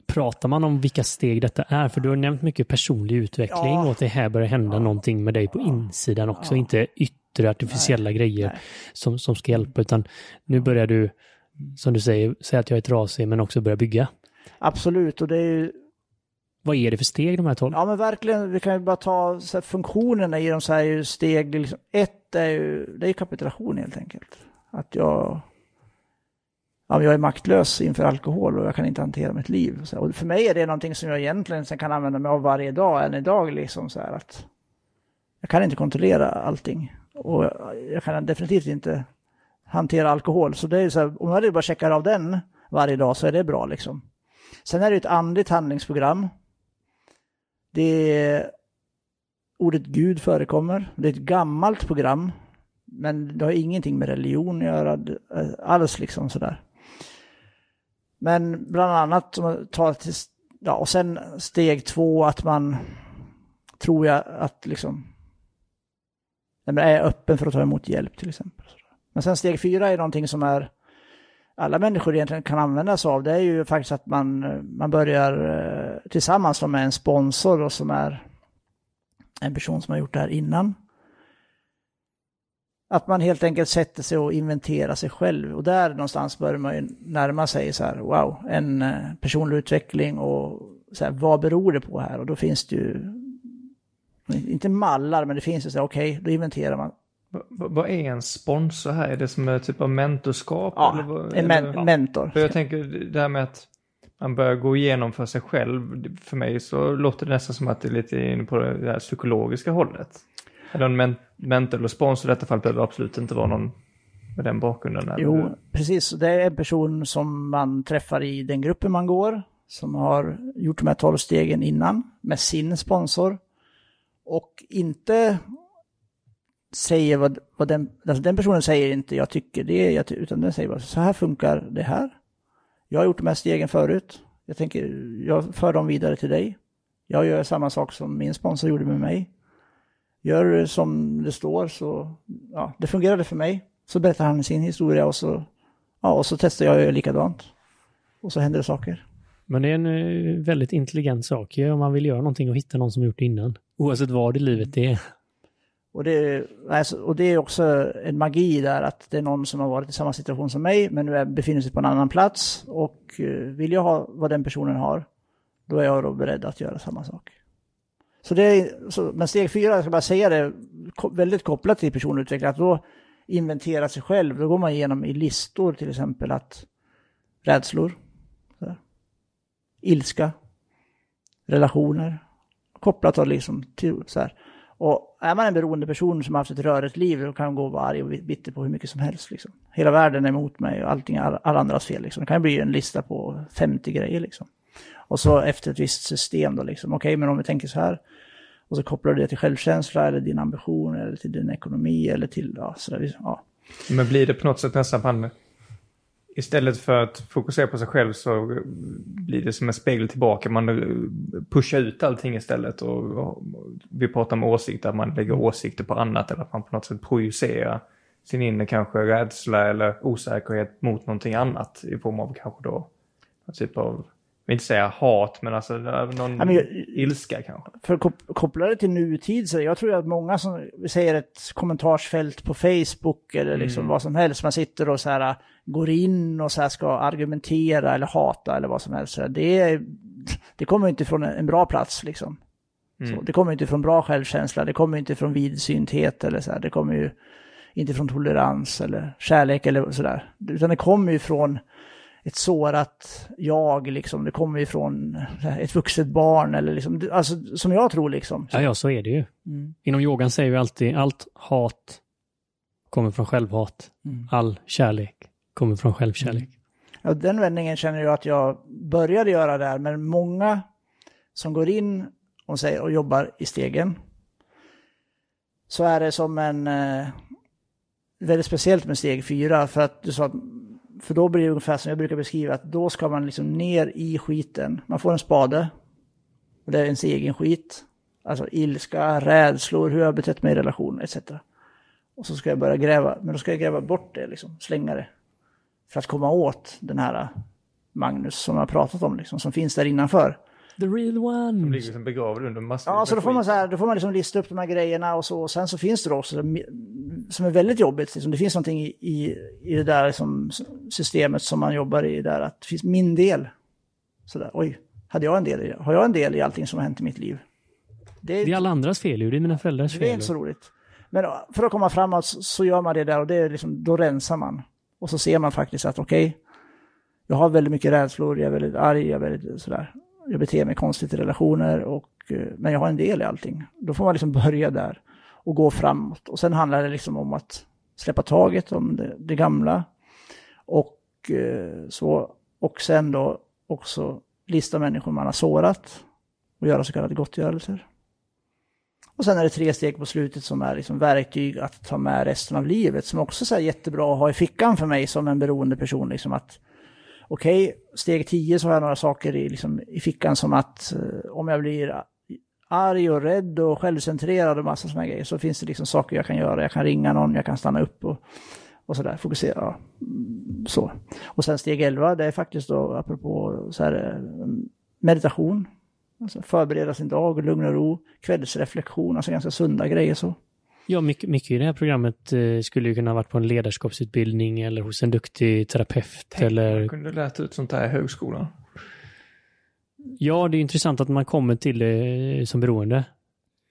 Pratar man om vilka steg detta är? För du har nämnt mycket personlig utveckling Ja. och att det här börjar hända någonting med dig på insidan också, inte yttre artificiella grejer nej. som, som ska hjälpa, utan nu börjar du, som du säger, säga att jag är trasig, men också börja bygga. Absolut, och det är ju Vad är det för steg de här tolv? Ja men verkligen, vi kan ju bara ta så här, funktionerna i dem så här ju steg. Liksom, ett är ju, det är ju kapitulation helt enkelt. Att jag, ja, men jag är maktlös inför alkohol och jag kan inte hantera mitt liv. Så, här, och för mig är det någonting som jag egentligen sen kan använda mig av varje dag, än idag liksom så här att jag kan inte kontrollera allting. Och jag, jag kan definitivt inte hantera alkohol. Så det är ju så här, om jag bara checkar av den varje dag så är det bra liksom. Sen är det ju ett andligt handlingsprogram det är, ordet Gud förekommer. Det är ett gammalt program. Men det har ingenting med religion att göra eh, alls liksom sådär. Men bland annat om man tar till, ja och sen steg två att man tror jag att liksom är öppen för att ta emot hjälp till exempel. Men sen steg fyra är någonting som är alla människor egentligen kan använda sig av, det är ju faktiskt att man, man börjar eh, tillsammans med en sponsor och som är en person som har gjort det här innan. Att man helt enkelt sätter sig och inventerar sig själv. Och där någonstans börjar man ju närma sig så här, wow, en eh, personlig utveckling och så här, vad beror det på här? Och då finns det ju, inte mallar, men det finns ju så här, okej, då inventerar man. Vad är en sponsor här? Är det som en typ av mentorskap? Ja, eller vad- en men eller- mentor. För jag tänker det här med att man börjar gå igenom för sig själv. För mig så låter det nästan som att det är lite inne på det här psykologiska hållet. Eller en men mentor eller sponsor i detta fall behöver absolut inte vara någon med den bakgrunden. eller- Jo, precis. Det är en person som man träffar i den gruppen man går, som har gjort de här tolv stegen innan med sin sponsor. Och inte säger vad, vad den, alltså den personen säger inte jag tycker det, jag utan den säger bara så här funkar det här. Jag har gjort de här stegen förut. Jag tänker, jag för dem vidare till dig. Jag gör samma sak som min sponsor gjorde med mig. Gör som det står så, ja, det fungerade för mig. Så berättar han sin historia och så, ja, och så testar jag och gör likadant. Och så händer det saker. Men det är en eh, väldigt intelligent sak ju, om man vill göra någonting och hitta någon som gjort det innan. Oavsett vad i livet det är. Och det, alltså, och det är också en magi där att det är någon som har varit i samma situation som mig men nu är, befinner sig på en annan plats och eh, vill jag ha vad den personen har då är jag då beredd att göra samma sak. Så det är, så, men steg fyra, jag ska bara säga det, väldigt kopplat till personutveckling, att då inventera sig själv, då går man igenom i listor till exempel att rädslor, så här, ilska, relationer, kopplat till, liksom till så här. Och är man en beroende person som har haft ett rörigt liv, då kan man gå och vara arg och bitter på hur mycket som helst. Liksom. Hela världen är emot mig och allting är alla andras fel. Liksom. Det kan bli en lista på 50 grejer. Liksom. Och så efter ett visst system då, liksom, okej, men om vi tänker så här, och så kopplar du det till självkänsla eller din ambition eller till din ekonomi eller till, ja, sådär, ja. Men blir det på något sätt nästan istället för att fokusera på sig själv så blir det som en spegel tillbaka. Man pushar ut allting istället och, vi pratar om åsikter, att man lägger åsikter på annat eller att man på något sätt projicerar sin inre kanske rädsla eller osäkerhet mot någonting annat i form av kanske då någon typ av, jag vill inte säga hat, men alltså någon Ja, men jag- ilska kanske. för att kop- koppla det till nutid, så jag tror att många som, säger ett kommentarsfält på Facebook eller liksom Mm. vad som helst, man sitter och så här går in och så ska argumentera eller hata eller vad som helst. Det, det kommer inte från en bra plats liksom. Mm. Så, det kommer inte från bra självkänsla, det kommer inte från vidsynthet eller så här, det kommer ju inte från tolerans eller kärlek eller sådär. Utan det kommer ju från ett sårat jag, liksom. Det kommer ju från ett vuxet barn eller liksom, alltså som jag tror liksom. Ja, ja, så är det ju. Mm. Inom yogan säger vi alltid allt hat kommer från självhat. Mm. All kärlek kommer från självkärlek. Mm. Ja, den vändningen känner jag att jag började göra där, men många som går in och, säger, och jobbar i stegen, så är det som en... Eh, väldigt speciellt med steg fyra, för att du sa att för då blir det ungefär som jag brukar beskriva, att då ska man liksom ner i skiten. Man får en spade, och det är ens egen skit. Alltså ilska, rädslor, hur jag har betett mig i relationer etc. Och så ska jag börja gräva, men då ska jag gräva bort det, liksom, slänga det för att komma åt den här Magnus som jag har pratat om, liksom, som finns där innanför. The real De one! ligger liksom begravda under massor Ja, så då får man, så här, då får man liksom lista upp de här grejerna och så. Och sen så finns det då också, som är väldigt jobbigt, liksom, det finns någonting i, i, i det där liksom, systemet som man jobbar i där, att det finns min del. Så där, oj, hade jag en del i, har jag en del i allting som har hänt i mitt liv? Det, Det är alla andras fel ju, det är mina föräldrars det är fel. inte så roligt. Men för att komma framåt så, så gör man det där och det är liksom, då rensar man. Och så ser man faktiskt att okej, jag har väldigt mycket rädslor, jag är väldigt arg, jag är väldigt sådär, jag beter mig konstigt i relationer, och, eh, men jag har en del i allting. Då får man liksom börja där och gå framåt. Och sen handlar det liksom om att släppa taget om det, det gamla. Och eh, så, och sen då också lista människor man har sårat och göra så kallade gottgörelser. Och sen är det tre steg på slutet som är liksom verktyg att ta med resten av livet, som också är jättebra att ha i fickan för mig som en beroende person. Liksom att, okej, steg 10 så har jag några saker i, liksom, i fickan som att eh, om jag blir arg och rädd och självcentrerad och massa sådana grejer så finns det liksom saker jag kan göra. Jag kan ringa någon, jag kan stanna upp och, och sådär, fokusera. Så. Och sen steg 11, det är faktiskt då, apropå så här, eh, meditation. Alltså förbereda sin dag, lugn och ro, kvällsreflektion, alltså ganska sunda grejer så. Ja, mycket, mycket i det här programmet eh, skulle ju kunna ha varit på en ledarskapsutbildning eller hos en duktig terapeut Tänk eller... man kunde lärt ut sånt här i högskolan. Ja, det är intressant att man kommer till det som beroende.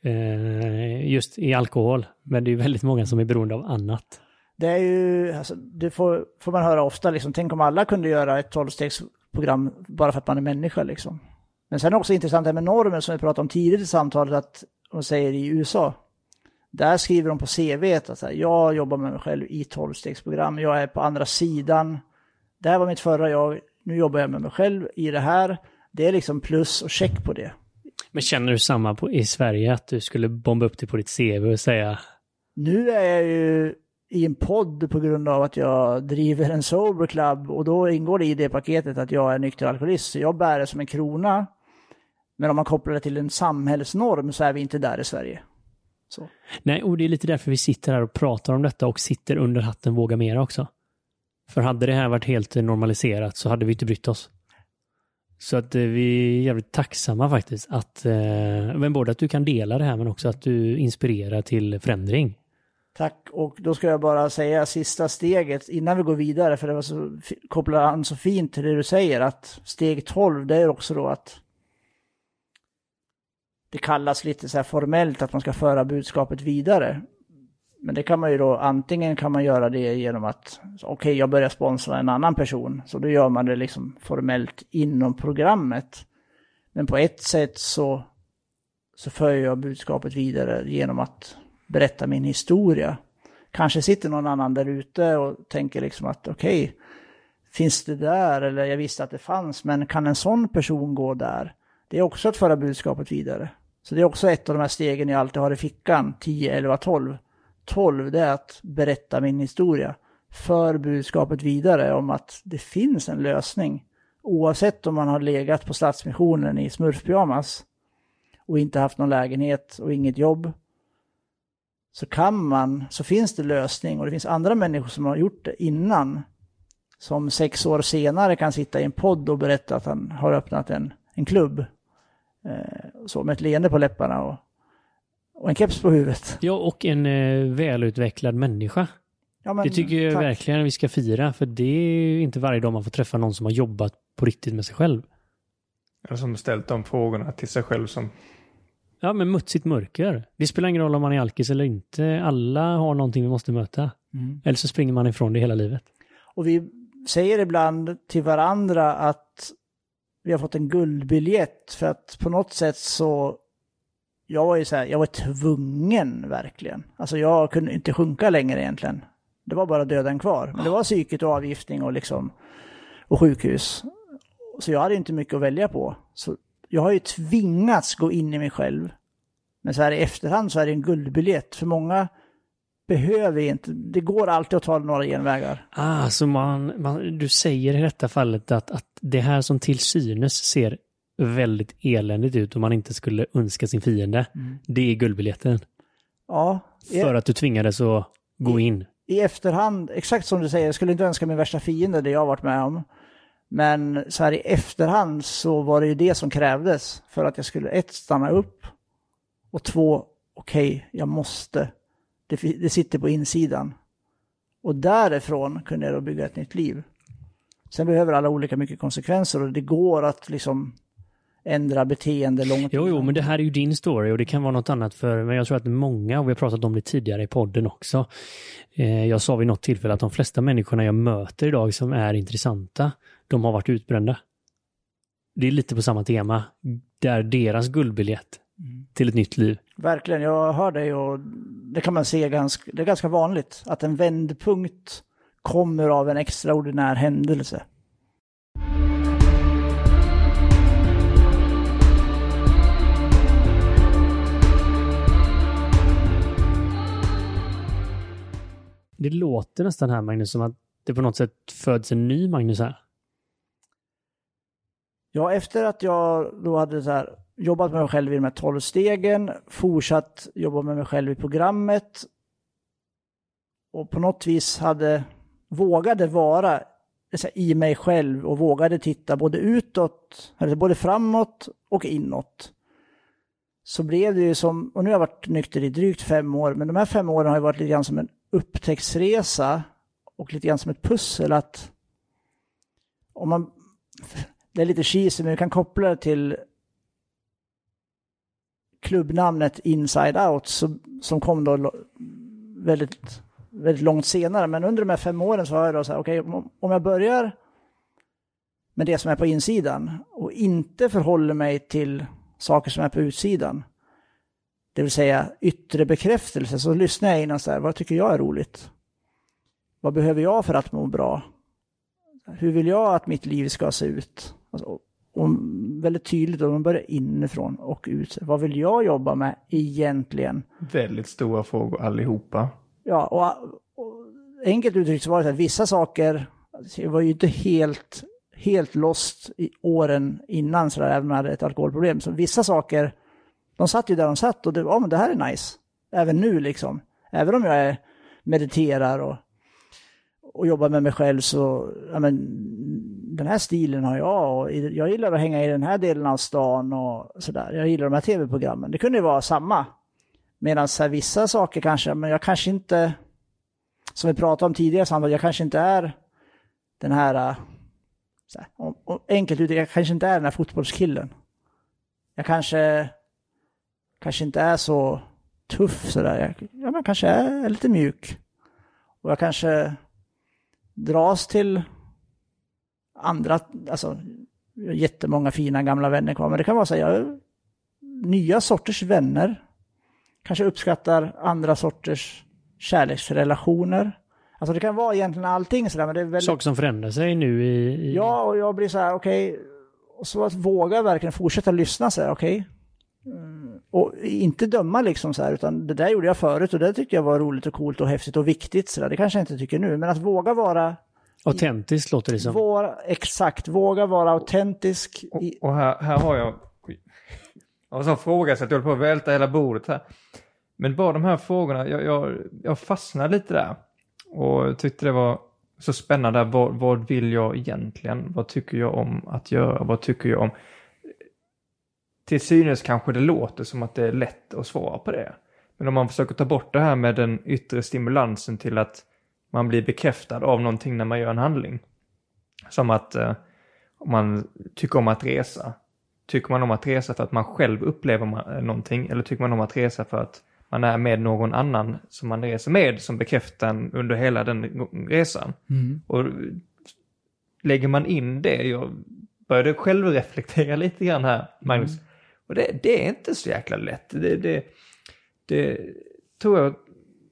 eh, just i alkohol. Men det är ju väldigt många som är beroende av annat. Det är ju, alltså, det får, får man höra ofta, liksom, tänk om alla kunde göra ett tolvstegsprogram bara för att man är människa liksom. Men sen är det också intressant det här med normer som vi pratade om tidigt i samtalet, att de säger i USA, där skriver de på CV att här, jag jobbar med mig själv i tolvstegsprogram, jag är på andra sidan. Det här var mitt förra jag, nu jobbar jag med mig själv i det här. Det är liksom plus och check på det. Men känner du samma på, i Sverige, att du skulle bomba upp det på ditt CV och säga... Nu är jag ju i en podd på grund av att jag driver en sober club och då ingår det i det paketet att jag är nykter alkoholist. Så jag bär det som en krona. Men om man kopplar det till en samhällsnorm så är vi inte där i Sverige. Så. Nej, och det är lite därför vi sitter här och pratar om detta och sitter under hatten Våga Mera också. För hade det här varit helt normaliserat så hade vi inte brytt oss. Så att eh, vi är jävligt tacksamma faktiskt att, eh, men både att du kan dela det här men också att du inspirerar till förändring. Tack, och då ska jag bara säga sista steget innan vi går vidare, för det var så, kopplar an så fint till det du säger, att steg 12 det är också då att det kallas lite så här formellt att man ska föra budskapet vidare. Men det kan man ju då, antingen kan man göra det genom att, okej okay, jag börjar sponsra en annan person, så då gör man det liksom formellt inom programmet. Men på ett sätt så, så för jag budskapet vidare genom att berätta min historia. Kanske sitter någon annan där ute och tänker liksom att okej, okay, finns det där? Eller jag visste att det fanns, men kan en sån person gå där? Det är också att föra budskapet vidare. Så det är också ett av de här stegen jag alltid har i fickan, 10, 11, 12. 12, det är att berätta min historia. För budskapet vidare om att det finns en lösning. Oavsett om man har legat på Stadsmissionen i smurfpyjamas och inte haft någon lägenhet och inget jobb. Så kan man, så finns det lösning och det finns andra människor som har gjort det innan. Som sex år senare kan sitta i en podd och berätta att han har öppnat en, en klubb. Eh, så med ett leende på läpparna och, och en keps på huvudet. Ja, och en eh, välutvecklad människa. Ja, men, det tycker jag tack. verkligen vi ska fira, för det är inte varje dag man får träffa någon som har jobbat på riktigt med sig själv. Eller som ställt de frågorna till sig själv som... Ja, men mött sitt mörker. Det spelar ingen roll om man är alkis eller inte. Alla har någonting vi måste möta. Mm. Eller så springer man ifrån det hela livet. Och vi säger ibland till varandra att vi har fått en guldbiljett för att på något sätt så jag var ju så här, jag var tvungen verkligen. Alltså jag kunde inte sjunka längre egentligen. Det var bara döden kvar. Men det var psyket och avgiftning och liksom och sjukhus. Så jag hade inte mycket att välja på. Så jag har ju tvingats gå in i mig själv. Men så här i efterhand så är det en guldbiljett. För många behöver inte, det går alltid att ta några genvägar. Ah, så man, man, du säger i detta fallet att, att det här som till synes ser väldigt eländigt ut om man inte skulle önska sin fiende, mm. det är guldbiljetten. Ja. För att du tvingades att gå in. I efterhand, exakt som du säger, jag skulle inte önska min värsta fiende, det jag har varit med om. Men så här i efterhand så var det ju det som krävdes för att jag skulle ett, stanna upp och två, okej, okay, jag måste det, det sitter på insidan. Och därifrån kunde jag då bygga ett nytt liv. Sen behöver alla olika mycket konsekvenser och det går att liksom ändra beteende långt. Jo, jo, men det här är ju din story och det kan vara något annat för, men jag tror att många, och vi har pratat om det tidigare i podden också. Eh, jag sa vid något tillfälle att de flesta människorna jag möter idag som är intressanta, de har varit utbrända. Det är lite på samma tema, där deras guldbiljett till ett nytt liv. Verkligen, jag hör dig och det kan man se ganska, det är ganska vanligt att en vändpunkt kommer av en extraordinär händelse. Det låter nästan här Magnus som att det på något sätt föds en ny Magnus här. Ja, efter att jag då hade så här jobbat med mig själv i de här tolv stegen, fortsatt jobba med mig själv i programmet och på något vis hade, vågade vara i mig själv och vågade titta både utåt, eller både framåt och inåt. Så blev det ju som, och nu har jag varit nykter i drygt fem år, men de här fem åren har ju varit lite grann som en upptäcktsresa och lite grann som ett pussel att om man, det är lite cheesy men vi kan koppla det till klubbnamnet Inside Out som, som kom då väldigt, väldigt långt senare. Men under de här fem åren så har jag då så här, okej, om, om jag börjar med det som är på insidan och inte förhåller mig till saker som är på utsidan, det vill säga yttre bekräftelse, så lyssnar jag innan så här, vad tycker jag är roligt? Vad behöver jag för att må bra? Hur vill jag att mitt liv ska se ut? Alltså, och väldigt tydligt, om man börjar inifrån och ut. Vad vill jag jobba med egentligen? Väldigt stora frågor allihopa. Ja, och, och enkelt uttryckt så var det att vissa saker, alltså, jag var ju inte helt, helt lost i åren innan, så där, även om jag hade ett alkoholproblem. Så vissa saker, de satt ju där de satt och det, ja men det här är nice. Även nu liksom. Även om jag är, mediterar och, och jobbar med mig själv så, ja men den här stilen har jag och jag gillar att hänga i den här delen av stan och sådär. Jag gillar de här tv-programmen. Det kunde ju vara samma. Medan vissa saker kanske, men jag kanske inte, som vi pratade om tidigare, samtal, jag kanske inte är den här, äh, så här och, och, enkelt uttryckt, jag kanske inte är den här fotbollskillen. Jag kanske, kanske inte är så tuff sådär. Jag, ja, men kanske är lite mjuk. Och jag kanske dras till andra, alltså jättemånga fina gamla vänner kvar, men det kan vara så här, jag nya sorters vänner. Kanske uppskattar andra sorters kärleksrelationer. Alltså det kan vara egentligen allting sådär, men det är väldigt... Saker som förändrar sig nu i... i... Ja, och jag blir så här, okej, och så att våga verkligen fortsätta lyssna så här, okej. Mm, Och inte döma liksom så här, utan det där gjorde jag förut och det tyckte jag var roligt och coolt och häftigt och viktigt så där. Det kanske jag inte tycker nu, men att våga vara, Autentiskt låter det som. våra, exakt, våga vara autentisk. Och, och här, här har jag... Jag har en sån fråga så att jag håller på att välta hela bordet här. Men bara de här frågorna, jag, jag, jag fastnade lite där. Och tyckte det var så spännande. Vad, vad vill jag egentligen? Vad tycker jag om att göra? Vad tycker jag om? Till synes kanske det låter som att det är lätt att svara på det. Men om man försöker ta bort det här med den yttre stimulansen till att man blir bekräftad av någonting när man gör en handling. Som att eh, om man tycker om att resa. Tycker man om att resa för att man själv upplever någonting eller tycker man om att resa för att man är med någon annan som man reser med som bekräftar en under hela den resan. Och lägger man in det, jag började själv reflektera lite grann här, Magnus. Och det, det är inte så jäkla lätt. Det, det, det tror jag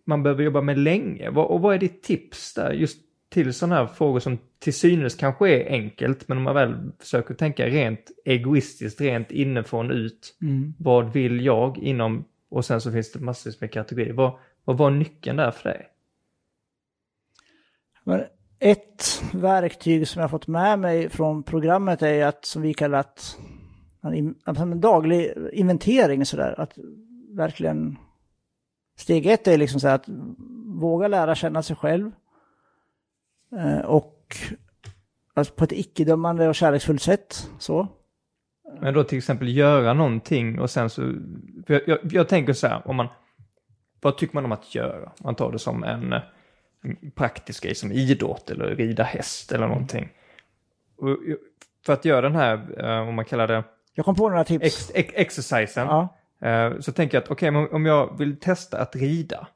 man behöver jobba med länge. Och vad är ditt tips där just till sådana här frågor som till synes kanske är enkelt, men om man väl försöker tänka rent egoistiskt, rent inifrån ut. Vad vill jag inom, och sen så finns det massvis med kategorier. Vad, vad var nyckeln där för dig? Ett verktyg som jag fått med mig från programmet är att, som vi kallar att, alltså en daglig inventering sådär, att verkligen Steg ett är liksom så här att våga lära känna sig själv. Eh, och alltså på ett icke-dömande och kärleksfullt sätt. Så. Men då till exempel göra någonting och sen så, jag, jag, jag tänker så här, om man, vad tycker man om att göra? Man tar det som en, en praktisk grej som idrott eller rida häst eller någonting. Och, för att göra den här, eh, om man kallar det Jag kom på några tips. ex, ex, exercisen, Ja. Eh, så tänker jag att okej, men om jag vill testa att rida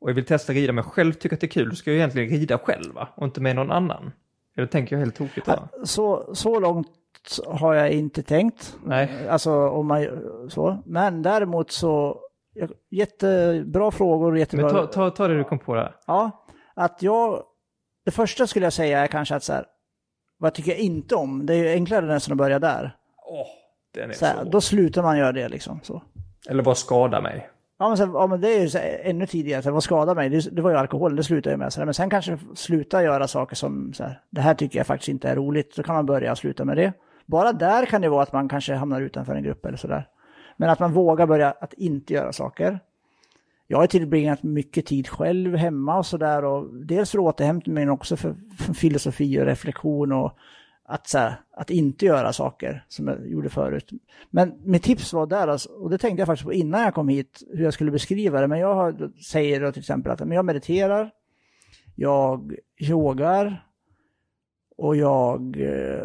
och jag vill testa att rida men själv tycker att det är kul, då ska jag egentligen rida själv va? och inte med någon annan. Eller tänker jag helt tokigt då? Så, så långt har jag inte tänkt. Nej. Alltså om man så. Men däremot så, jättebra frågor och jättebra... Men ta, ta, ta det du kom på där. Ja, att jag... Det första skulle jag säga är kanske att så här, vad tycker jag inte om? Det är ju enklare nästan att börja där. Åh, den är Så här, så... då slutar man göra det liksom. Så. Eller vad skadar mig? Ja men, sen, ja, men det är ju så ännu tidigare, så vad skadar mig? Det, det var ju alkohol, det slutade jag med. Så men sen kanske sluta göra saker som, så här, det här tycker jag faktiskt inte är roligt. Så kan man börja och sluta med det. Bara där kan det vara att man kanske hamnar utanför en grupp eller sådär. Men att man vågar börja att inte göra saker. Jag har tillbringat mycket tid själv hemma och sådär. Dels för återhämtning men också för, för filosofi och reflektion. Och att, så här, att inte göra saker som jag gjorde förut. Men mitt tips var där, alltså, och det tänkte jag faktiskt på innan jag kom hit, hur jag skulle beskriva det. Men jag har, säger då till exempel att men jag mediterar, jag yogar och jag... eh,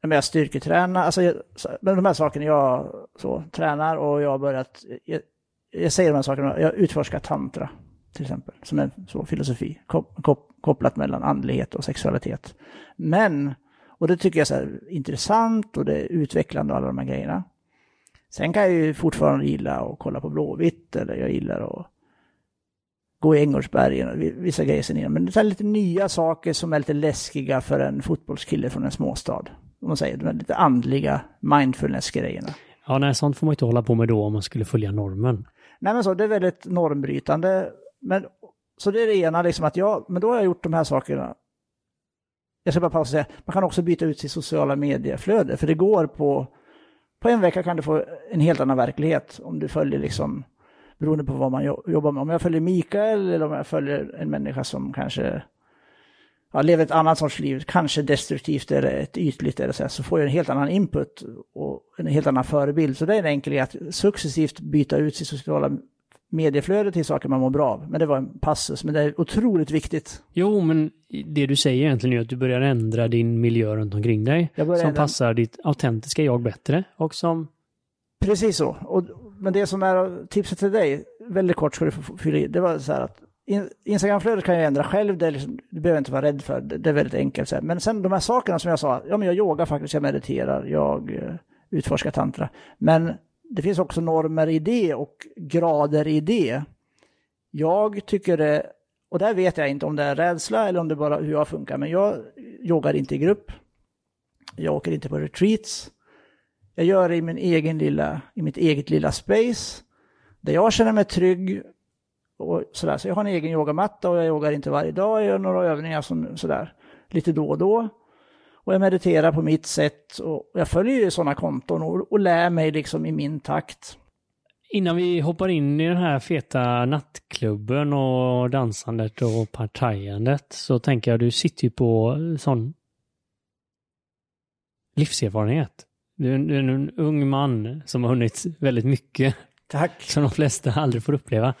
jag styrketränar, alltså jag, men de här sakerna jag så, tränar och jag har börjat, jag, jag säger de här sakerna, jag utforskar tantra till exempel, som en så, filosofi, kop, kop, kopplat mellan andlighet och sexualitet. Men, och det tycker jag är intressant och det är utvecklande och alla de här grejerna. Sen kan jag ju fortfarande gilla att kolla på Blåvitt eller jag gillar att gå i Änggårdsbergen och vissa grejer sen innan. Men det är lite nya saker som är lite läskiga för en fotbollskille från en småstad. Om man säger, de lite andliga mindfulness-grejerna. Ja, nej, sånt får man inte hålla på med då om man skulle följa normen. Nej, men så, det är väldigt normbrytande. Men, så det är det ena, liksom att jag, men då har jag gjort de här sakerna. Jag ska bara pausa och säga, man kan också byta ut sitt sociala medieflöde, för det går på, på en vecka kan du få en helt annan verklighet om du följer liksom beroende på vad man jobbar med. Om jag följer Mikael eller om jag följer en människa som kanske ja, lever ett annat sorts liv, kanske destruktivt eller ett ytligt eller så, här, så får jag en helt annan input och en helt annan förebild. Så det är en enkel att successivt byta ut sitt sociala medieflöde till saker man mår bra av. Men det var en passus, men det är otroligt viktigt. Jo, men det du säger egentligen är att du börjar ändra din miljö runt omkring dig. Som ändra... passar ditt autentiska jag bättre och som... Precis så. Och men det som är tipset till dig, väldigt kort ska du få fylla i, det var så här att Instagramflödet kan jag ändra själv, det, liksom, det behöver inte vara rädd för, det, det är väldigt enkelt. Så här. Men sen de här sakerna som jag sa, ja men jag yogar faktiskt, jag mediterar, jag uh, utforskar tantra. Men det finns också normer i det och grader i det. Jag tycker det, och där vet jag inte om det är rädsla eller om det bara hur jag funkar, men jag yogar inte i grupp. Jag åker inte på retreats. Jag gör det i, min egen lilla, i mitt eget lilla space. Där jag känner mig trygg. Och sådär. Så jag har en egen yogamatta och jag yogar inte varje dag. Jag gör några övningar som, sådär, lite då och då. Och jag mediterar på mitt sätt. Och jag följer ju sådana konton och, och lär mig liksom i min takt. Innan vi hoppar in i den här feta nattklubben och dansandet och partajandet så tänker jag du sitter ju på sån livserfarenhet. Du är, en, du är en ung man som har hunnit väldigt mycket. Tack. Som de flesta aldrig får uppleva.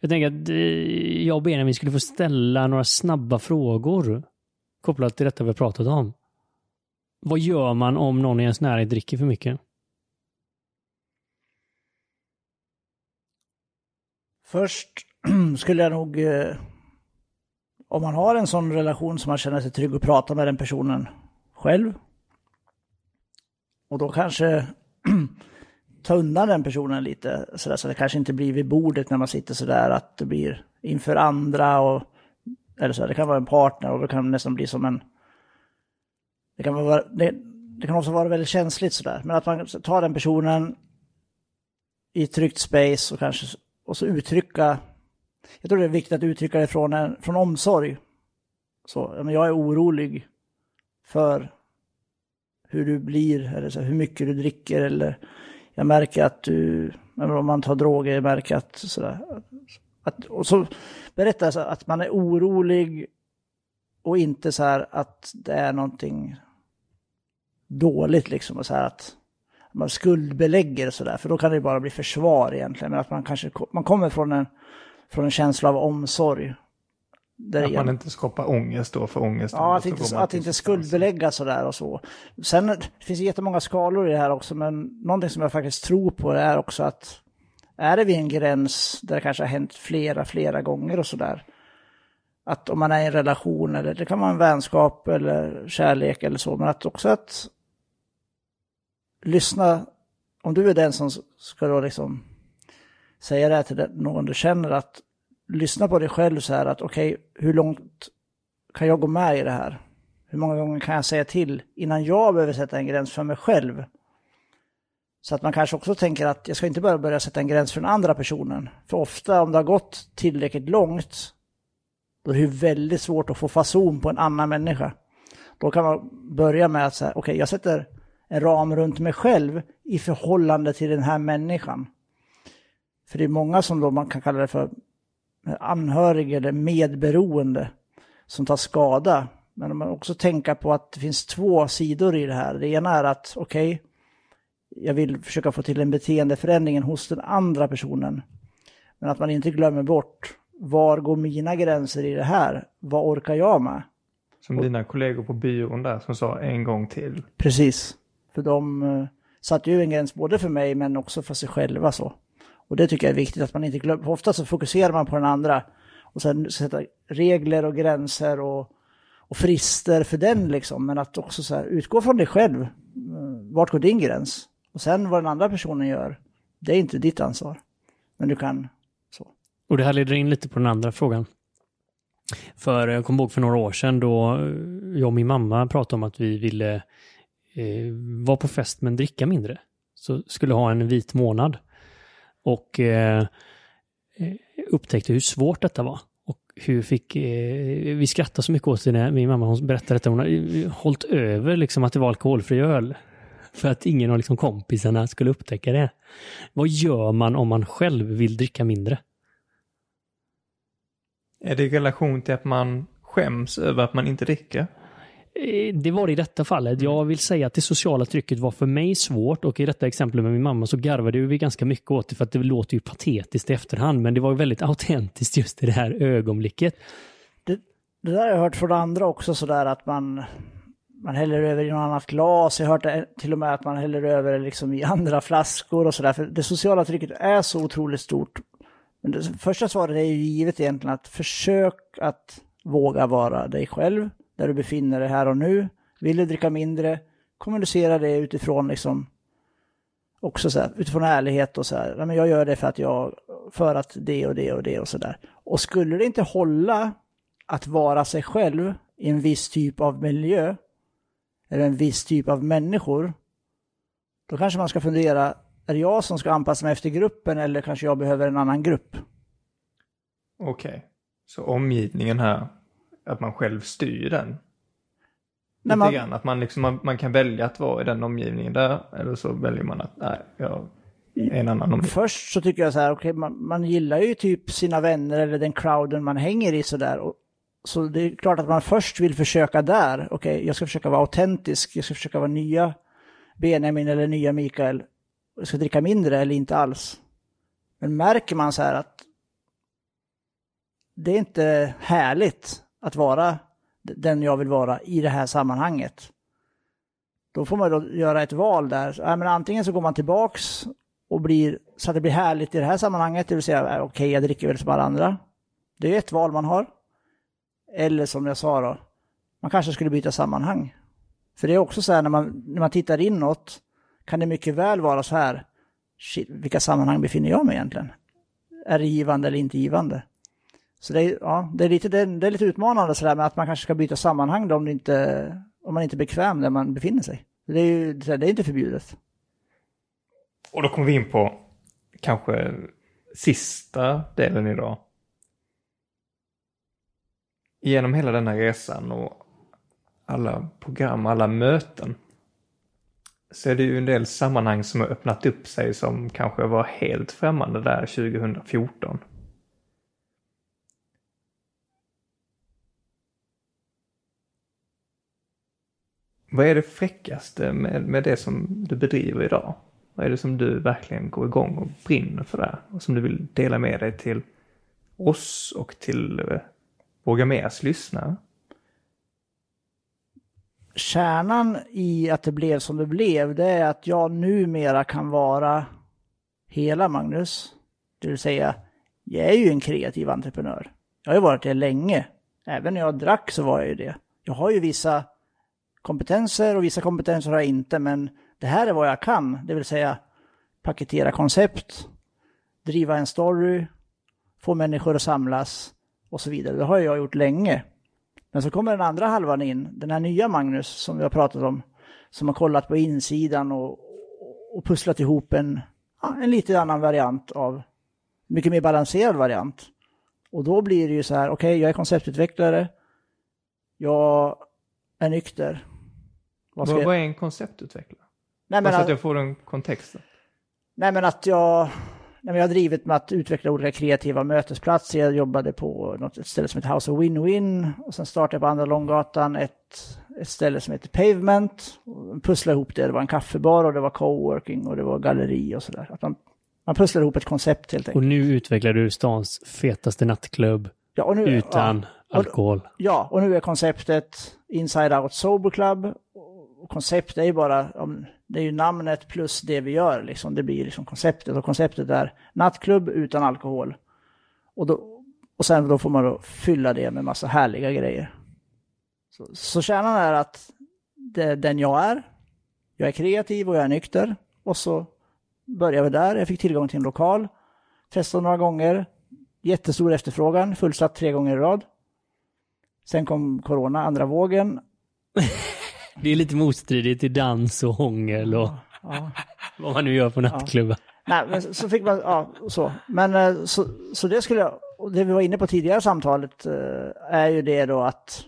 Jag tänker att eh, jag och Benjamin skulle få ställa några snabba frågor kopplat till detta vi har pratat om. Vad gör man om någon i ens närhet dricker för mycket? Först skulle jag nog, eh, om man har en sån relation som man känner sig trygg att prata med den personen själv, och då kanske ta undan den personen lite, sådär, så det kanske inte blir vid bordet när man sitter sådär, att det blir inför andra och eller så, det kan vara en partner och det kan nästan bli som en... Det kan, vara, det, det kan också vara väldigt känsligt sådär, men att man tar den personen i ett tryggt space och kanske och så uttrycka... Jag tror det är viktigt att uttrycka det från, en, från omsorg. Så, jag är orolig för hur du blir, eller så, hur mycket du dricker eller jag märker att du, om man tar droger, jag märker att sådär. Att, och så berättar jag att man är orolig och inte så här att det är någonting dåligt liksom och så här att man skuldbelägger och sådär, för då kan det bara bli försvar egentligen, men att man kanske man kommer från en, från en känsla av omsorg där att man inte skapar ångest då för ångest. Ja, att inte, att inte skuldbelägga sådär och så. Sen det finns jättemånga skalor i det här också, men någonting som jag faktiskt tror på är också att är det vid en gräns där det kanske har hänt flera, flera gånger och sådär. Att om man är i en relation, eller det kan vara en vänskap eller kärlek eller så, men att också att lyssna, om du är den som ska då liksom säga det här till någon du känner att lyssna på dig själv så här att okej, okay, hur långt kan jag gå med i det här? Hur många gånger kan jag säga till innan jag behöver sätta en gräns för mig själv? Så att man kanske också tänker att jag ska inte bara börja sätta en gräns för den andra personen. För ofta om det har gått tillräckligt långt, då är det väldigt svårt att få fason på en annan människa. Då kan man börja med att säga, okej, okay, jag sätter en ram runt mig själv i förhållande till den här människan. För det är många som då man kan kalla det för anhörig eller medberoende som tar skada. Men man också tänka på att det finns två sidor i det här. Det ena är att, okej, okay, jag vill försöka få till en beteendeförändring hos den andra personen. Men att man inte glömmer bort, var går mina gränser i det här? Vad orkar jag med? Som dina kollegor på byrån där som sa en gång till. Precis. För de eh, satte ju en gräns både för mig men också för sig själva så. Och det tycker jag är viktigt att man inte glömmer. Ofta så fokuserar man på den andra och sen sätta regler och gränser och, och frister för den liksom. Men att också så här, utgå från dig själv. Eh, vart går din gräns? Och sen vad den andra personen gör, det är inte ditt ansvar. Men du kan så. Och det här leder in lite på den andra frågan. För jag kommer ihåg för några år sedan då eh, jag och min mamma pratade om att vi ville eh, vara på fest men dricka mindre. Så skulle ha en vit månad. Och eh, eh, upptäckte hur svårt detta var. Och hur fick, eh, vi skrattade så mycket åt det när min mamma hon berättade att hon har eh, hållit över liksom att det var alkoholfri öl. För att ingen av liksom kompisarna skulle upptäcka det. Vad gör man om man själv vill dricka mindre? Är det i relation till att man skäms över att man inte dricker? Eh, det var det i detta fallet. Jag vill säga att det sociala trycket var för mig svårt och i detta exempel med min mamma så garvade vi ganska mycket åt det för att det låter ju patetiskt i efterhand men det var väldigt autentiskt just i det här ögonblicket. Det, det där har jag hört från andra också sådär att man, man häller över i något annat glas. Jag har hört till och med att man häller över liksom i andra flaskor och sådär. För det sociala trycket är så otroligt stort men det första svaret är ju givet egentligen att försök att våga vara dig själv, där du befinner dig här och nu. Vill du dricka mindre, kommunicera det utifrån liksom också så här, utifrån ärlighet och så här, men jag gör det för att jag, för att det och det och det och så där. Och skulle det inte hålla att vara sig själv i en viss typ av miljö, eller en viss typ av människor, då kanske man ska fundera, är det jag som ska anpassa mig efter gruppen eller kanske jag behöver en annan grupp? Okej, okay. så omgivningen här, att man själv styr den? Nej, man... grann, att man, liksom, man, man, kan välja att vara i den omgivningen där, eller så väljer man att nej, jag är en annan omgivning. Först så tycker jag så här, okej, okay, man, man gillar ju typ sina vänner eller den crowden man hänger i sådär. Så det är klart att man först vill försöka där, okej, okay, jag ska försöka vara autentisk, jag ska försöka vara nya Benjamin eller nya Mikael ska dricka mindre eller inte alls. Men märker man så här att det är inte härligt att vara den jag vill vara i det här sammanhanget. Då får man då göra ett val där. Ja, men antingen så går man tillbaks och blir så att det blir härligt i det här sammanhanget, det vill säga okej, okay, jag dricker väl som alla andra. Det är ett val man har. Eller som jag sa då, man kanske skulle byta sammanhang. För det är också så här när man, när man tittar inåt, kan det mycket väl vara så här, shit, vilka sammanhang befinner jag mig egentligen? Är det givande eller inte givande? Så det är, ja, det är, lite, det är, det är lite utmanande sådär med att man kanske ska byta sammanhang då om, det inte, om man inte är bekväm där man befinner sig. Det är ju det är inte förbjudet. Och då kommer vi in på kanske sista delen idag. Genom hela denna resan och alla program, alla möten så är det ju en del sammanhang som har öppnat upp sig som kanske var helt främmande där 2014. Vad är det fräckaste med, med det som du bedriver idag? Vad är det som du verkligen går igång och brinner för där? Och som du vill dela med dig till oss och till eh, Våga Mers lyssnare? kärnan i att det blev som det blev, det är att jag numera kan vara hela Magnus. Det vill säga, jag är ju en kreativ entreprenör. Jag har ju varit det länge. Även när jag drack så var jag ju det. Jag har ju vissa kompetenser och vissa kompetenser har jag inte, men det här är vad jag kan. Det vill säga paketera koncept, driva en story, få människor att samlas och så vidare. Det har jag gjort länge. Men så kommer den andra halvan in, den här nya Magnus som vi har pratat om, som har kollat på insidan och, och pusslat ihop en, en lite annan variant av, mycket mer balanserad variant. Och då blir det ju så här, okej, okay, jag är konceptutvecklare, jag är nykter. Vad, vad, vad är en konceptutvecklare? Nej, men så att jag får en kontext. Nej, men att jag jag har drivit med att utveckla olika kreativa mötesplatser. Jag jobbade på något, ställe som heter House of Win-Win och sen startade jag på Andra Långgatan ett, ett ställe som heter Pavement. Pusslade ihop det, det var en kaffebar och det var coworking och det var galleri och sådär. man, man pusslade ihop ett koncept helt enkelt. Och nu utvecklar du stans fetaste nattklubb ja, nu, utan alkohol. Ja, och nu är konceptet Inside Out Sober Club. Och konceptet är ju bara, det är ju namnet plus det vi gör liksom. Det blir liksom konceptet. Och konceptet är nattklubb utan alkohol. Och, då, och sen då får man då fylla det med massa härliga grejer. Så, så kärnan är att det är den jag är. Jag är kreativ och jag är nykter. Och så börjar vi där. Jag fick tillgång till en lokal. Testade några gånger. Jättestor efterfrågan, fullsatt tre gånger i rad. Sen kom corona, andra vågen. Det är lite motstridigt i dans och hångel och ja. vad man nu gör på nattklubbar. Nej, men så fick man, ja, så. Men eh, så, så det skulle jag, och det vi var inne på tidigare samtalet eh, är ju det då att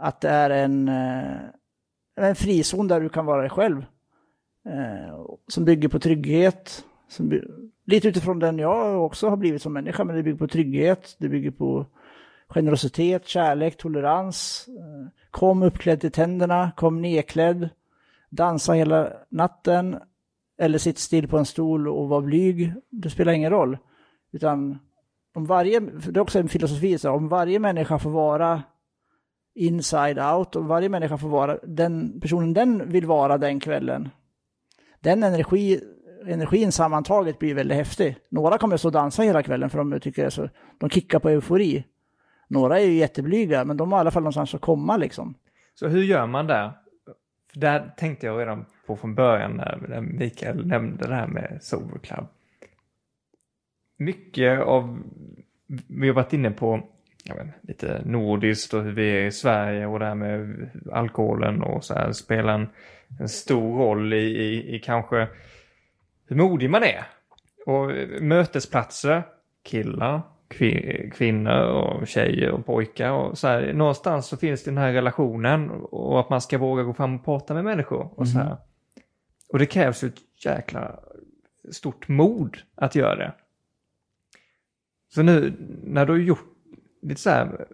att det är en, eh, en frizon där du kan vara dig själv. Som bygger på trygghet. Som, lite utifrån den jag också har blivit som människa, men det bygger på trygghet, det bygger på generositet, kärlek, tolerans. Eh, kom uppklädd till tänderna, kom nedklädd, dansa hela natten, eller sitt still på en stol och var blyg, det spelar ingen roll. Utan om varje, det är också en filosofi, så om varje människa får vara inside out, och varje människa får vara den personen den vill vara den kvällen, den energi, energin sammantaget blir väldigt häftig. Några kommer stå och dansa hela kvällen för de tycker det är så, de kickar på eufori. Några är ju jätteblyga, men de har i alla fall någonstans att komma liksom. Så hur gör man där? För där tänkte jag redan på från början när Mikael nämnde det här med Sober Club. Mycket av, vi har varit inne på vet, lite nordiskt och hur vi är i Sverige och det här med alkoholen och så här spelar en, en stor roll i, i, i kanske hur modig man är. Och mötesplatser, killar, kvinnor och tjejer och pojkar och så här. Någonstans så finns den här relationen och att man ska våga gå fram och prata med människor och så här. Mm. Och det krävs ju ett jäkla stort mod att göra det. Så nu när du har gjort lite så här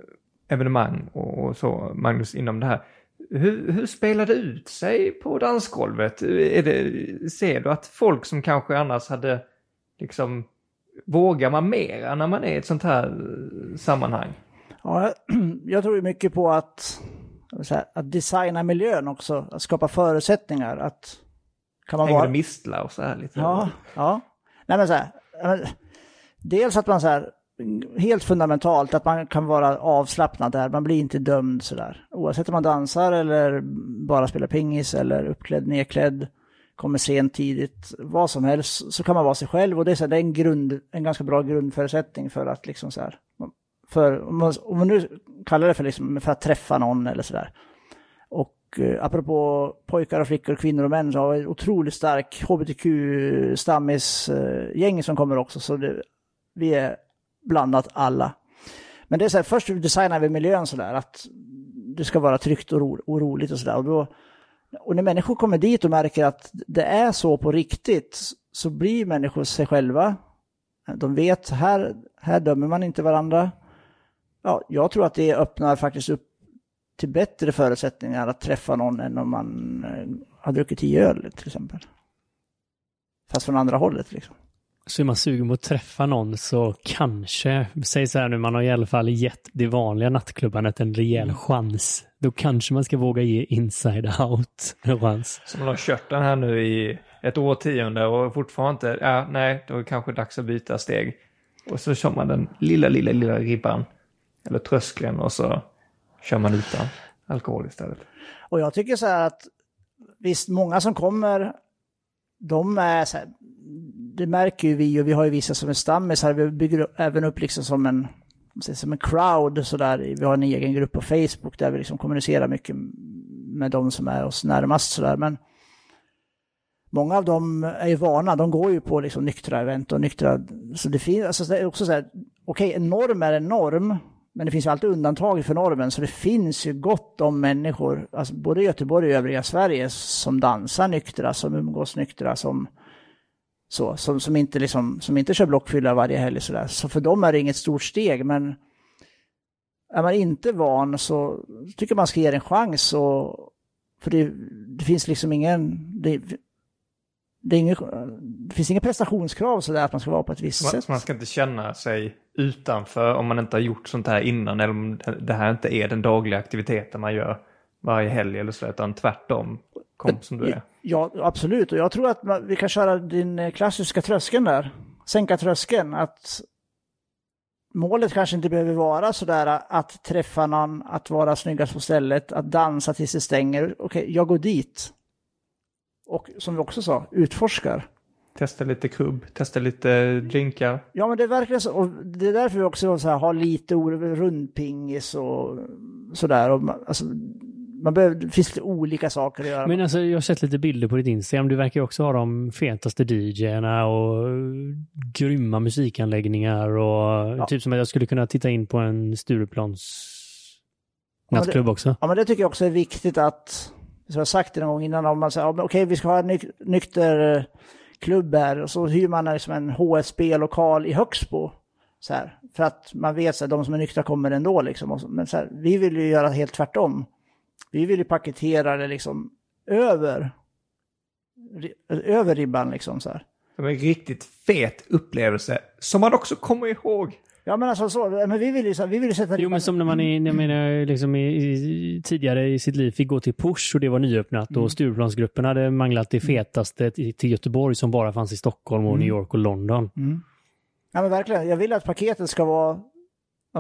evenemang och så, Magnus, inom det här. Hur, hur spelar det ut sig på dansgolvet? Är det, ser du att folk som kanske annars hade liksom vågar man mera när man är i ett sånt här sammanhang? Ja, jag tror mycket på att, att designa miljön också, att skapa förutsättningar. Att kan man Hänger vara... mistla och så här lite? Ja, ja. Nej men så här, dels att man så här, helt fundamentalt, att man kan vara avslappnad där, man blir inte dömd sådär. Oavsett om man dansar eller bara spelar pingis eller uppklädd, nedklädd kommer sent tidigt, vad som helst, så kan man vara sig själv och det är, så här, det är en, grund, en ganska bra grundförutsättning för att liksom så här, för, om man, om man nu kallar det för, liksom, för att träffa någon eller sådär. Och eh, apropå pojkar och flickor, kvinnor och män, så har vi ett otroligt stark hbtq-stammisgäng eh, som kommer också, så det, vi är blandat alla. Men det är så här, först designar vi miljön sådär, att det ska vara tryggt och, ro, och roligt och sådär. Och då och när människor kommer dit och märker att det är så på riktigt så blir människor sig själva. De vet, här, här dömer man inte varandra. Ja, jag tror att det öppnar faktiskt upp till bättre förutsättningar att träffa någon än om man eh, har druckit tio öl till exempel. Fast från andra hållet liksom. Så är man sugen på att träffa någon så kanske, säg så här nu, man har i alla fall gett det vanliga nattklubbandet en rejäl mm. chans. Då kanske man ska våga ge Inside Out en chans. Så man har kört den här nu i ett årtionde och fortfarande inte, ja nej, då är det kanske dags att byta steg. Och så kör man den lilla, lilla, lilla ribban, eller tröskeln och så kör man utan alkohol istället. Och jag tycker så här att visst, många som kommer, de är så här, det märker ju vi och vi har ju vissa som är stammisar, vi bygger även upp liksom som en, som en crowd sådär. Vi har en egen grupp på Facebook där vi liksom kommunicerar mycket med de som är oss närmast sådär. Men många av dem är ju vana, de går ju på liksom nyktra event och nyktra, så det finns, alltså det är också så här, okej, okay, en norm är en norm, men det finns ju alltid undantag för normen, så det finns ju gott om människor, alltså både i Göteborg och övriga Sverige, som dansar nyktra, som umgås nyktra, som så, som, som, inte liksom, som inte kör blockfylla varje helg sådär. Så för dem är det inget stort steg, men är man inte van så tycker man ska ge det en chans. Och, för det, det finns liksom ingen... Det, det, är inget, det finns inga prestationskrav sådär att man ska vara på ett visst man, sätt. Man ska inte känna sig utanför om man inte har gjort sånt här innan eller om det här inte är den dagliga aktiviteten man gör varje helg eller så, utan tvärtom kom som du är. Ja, absolut. Och jag tror att vi kan köra din eh, klassiska tröskeln där. Sänka tröskeln. Att målet kanske inte behöver vara sådär att träffa någon, att vara snyggast på stället, att dansa tills det stänger. Okej, jag går dit. Och som vi också sa, utforskar. Testa lite kubb, testa lite drinkar. Ja, men det är verkligen så. Och det är därför vi också så här, har lite rundpingis och sådär. Och, alltså, man behöver, det finns lite olika saker att göra. Men alltså, jag har sett lite bilder på ditt Instagram. Du verkar ju också ha de fetaste DJerna och grymma musikanläggningar och ja. typ som att jag skulle kunna titta in på en Stureplans nattklubb också. Ja, men det tycker jag också är viktigt att, som jag sagt det någon gång innan, om man säger okej, okay, vi ska ha en nyk nykter eh, klubb här och så hyr man liksom en HSB-lokal i Högsbo. Så här, för att man vet att de som är nyktra kommer ändå liksom. Men så här, vi vill ju göra helt tvärtom. Vi vill ju paketera det liksom över, över ribban liksom så här. Det var en riktigt fet upplevelse som man också kommer ihåg. Ja men alltså så, men vi vill ju, vi vill ju sätta Jo men som när man är, jag menar, liksom i, i, tidigare i sitt liv fick gå till Push och det var nyöppnat mm. och Stureplansgruppen hade manglat det mm. fetaste till Göteborg som bara fanns i Stockholm och mm. New York och London. Mm. Ja men verkligen, jag vill att paketet ska vara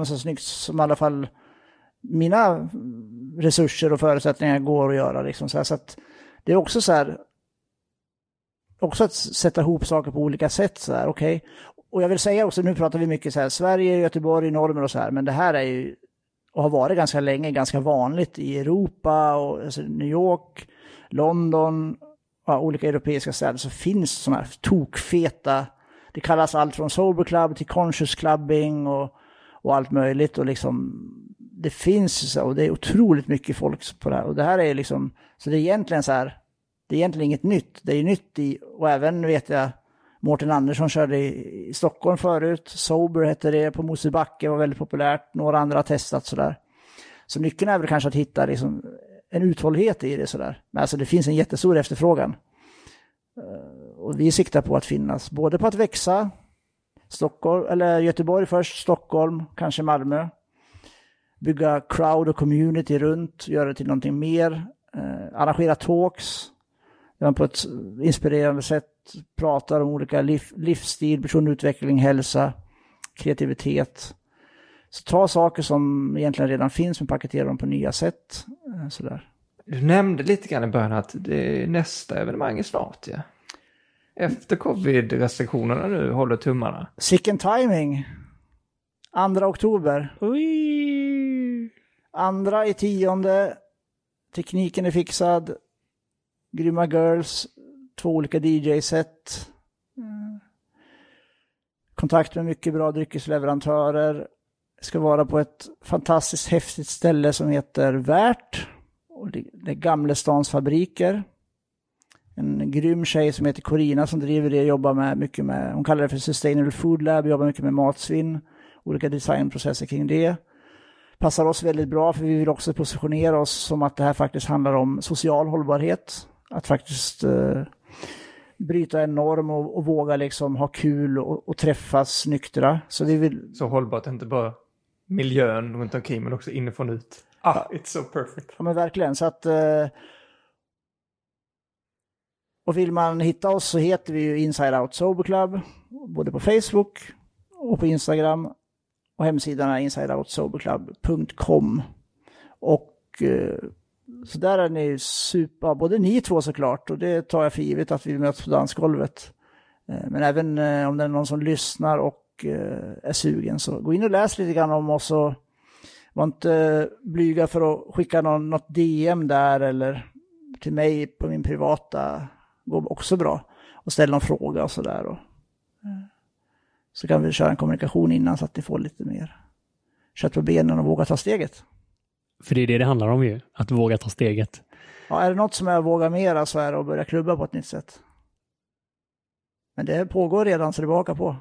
så snyggt som i alla fall mina resurser och förutsättningar går att göra. Liksom, så, här, så att det är också så här, också att sätta ihop saker på olika sätt. Så här, okay. Och jag vill säga också, nu pratar vi mycket så här, Sverige, Göteborg, normer och så här, men det här är ju, och har varit ganska länge, ganska vanligt i Europa och alltså New York, London, ja, olika europeiska städer, så finns sådana här tokfeta, det kallas allt från sober club till conscious clubbing och, och allt möjligt och liksom det finns och det är otroligt mycket folk på det här. Och det här är liksom, så det är egentligen så här, det är egentligen inget nytt. Det är nytt i, och även vet jag, Mårten Andersson körde i, i Stockholm förut, Sober hette det, på Mosebacke var väldigt populärt, några andra har testat sådär. Så nyckeln är väl kanske att hitta liksom en uthållighet i det sådär. Men alltså det finns en jättestor efterfrågan. Eh, och vi siktar på att finnas, både på att växa, Stockholm, eller Göteborg först, Stockholm, kanske Malmö bygga crowd och community runt, göra det till någonting mer, eh, arrangera talks, där man på ett inspirerande sätt pratar om olika liv, livsstil, personlig utveckling, hälsa, kreativitet. Så ta saker som egentligen redan finns men paketera dem på nya sätt. Eh, sådär. Du nämnde lite grann i början att det är nästa evenemang är snart ja. Efter covid-restriktionerna nu håller tummarna. Sicken timing. 2 oktober. Ui. Andra i tionde. Tekniken är fixad. Grymma Girls. Två olika DJ-set. Mm. Kontakt med mycket bra dryckesleverantörer. Ska vara på ett fantastiskt häftigt ställe som heter Värt. Och det är Gamlestans fabriker. En grym tjej som heter Corina som driver det, jobbar med mycket med, hon kallar det för Sustainable Food Lab, jobbar mycket med matsvinn olika designprocesser kring det. Passar oss väldigt bra för vi vill också positionera oss som att det här faktiskt handlar om social hållbarhet. Att faktiskt eh, bryta en norm och, och, våga liksom ha kul och, och träffas nyktra. Så vi vill... Så hållbart, inte bara miljön runt omkring men också inifrån ut. Ah, ja. it's so perfect. Ja men verkligen, så att... Eh, och vill man hitta oss så heter vi ju Inside Out Sober Club, både på Facebook och på Instagram och hemsidan är insideoutsoberclub.com. Och eh, så där är ni super, både ni två såklart, och det tar jag för givet att vi möts på dansgolvet. Eh, men även eh, om det är någon som lyssnar och eh, är sugen, så gå in och läs lite grann om oss och var inte blyga för att skicka någon, något DM där eller till mig på min privata, går också bra. Och ställa någon fråga och sådär. Eh. Så kan vi köra en kommunikation innan så att ni får lite mer kött på benen och våga ta steget. För det är det det handlar om ju, att våga ta steget. Ja, är det något som jag vågar mera så är det att börja klubba på ett nytt sätt. Men det pågår redan så det bakar på.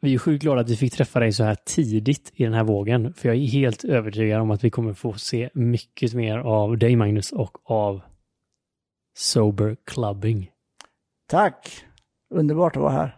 Vi är sjukt glada att vi fick träffa dig så här tidigt i den här vågen. För jag är helt övertygad om att vi kommer få se mycket mer av dig Magnus och av Sober Clubbing. Tack! Underbart att vara här.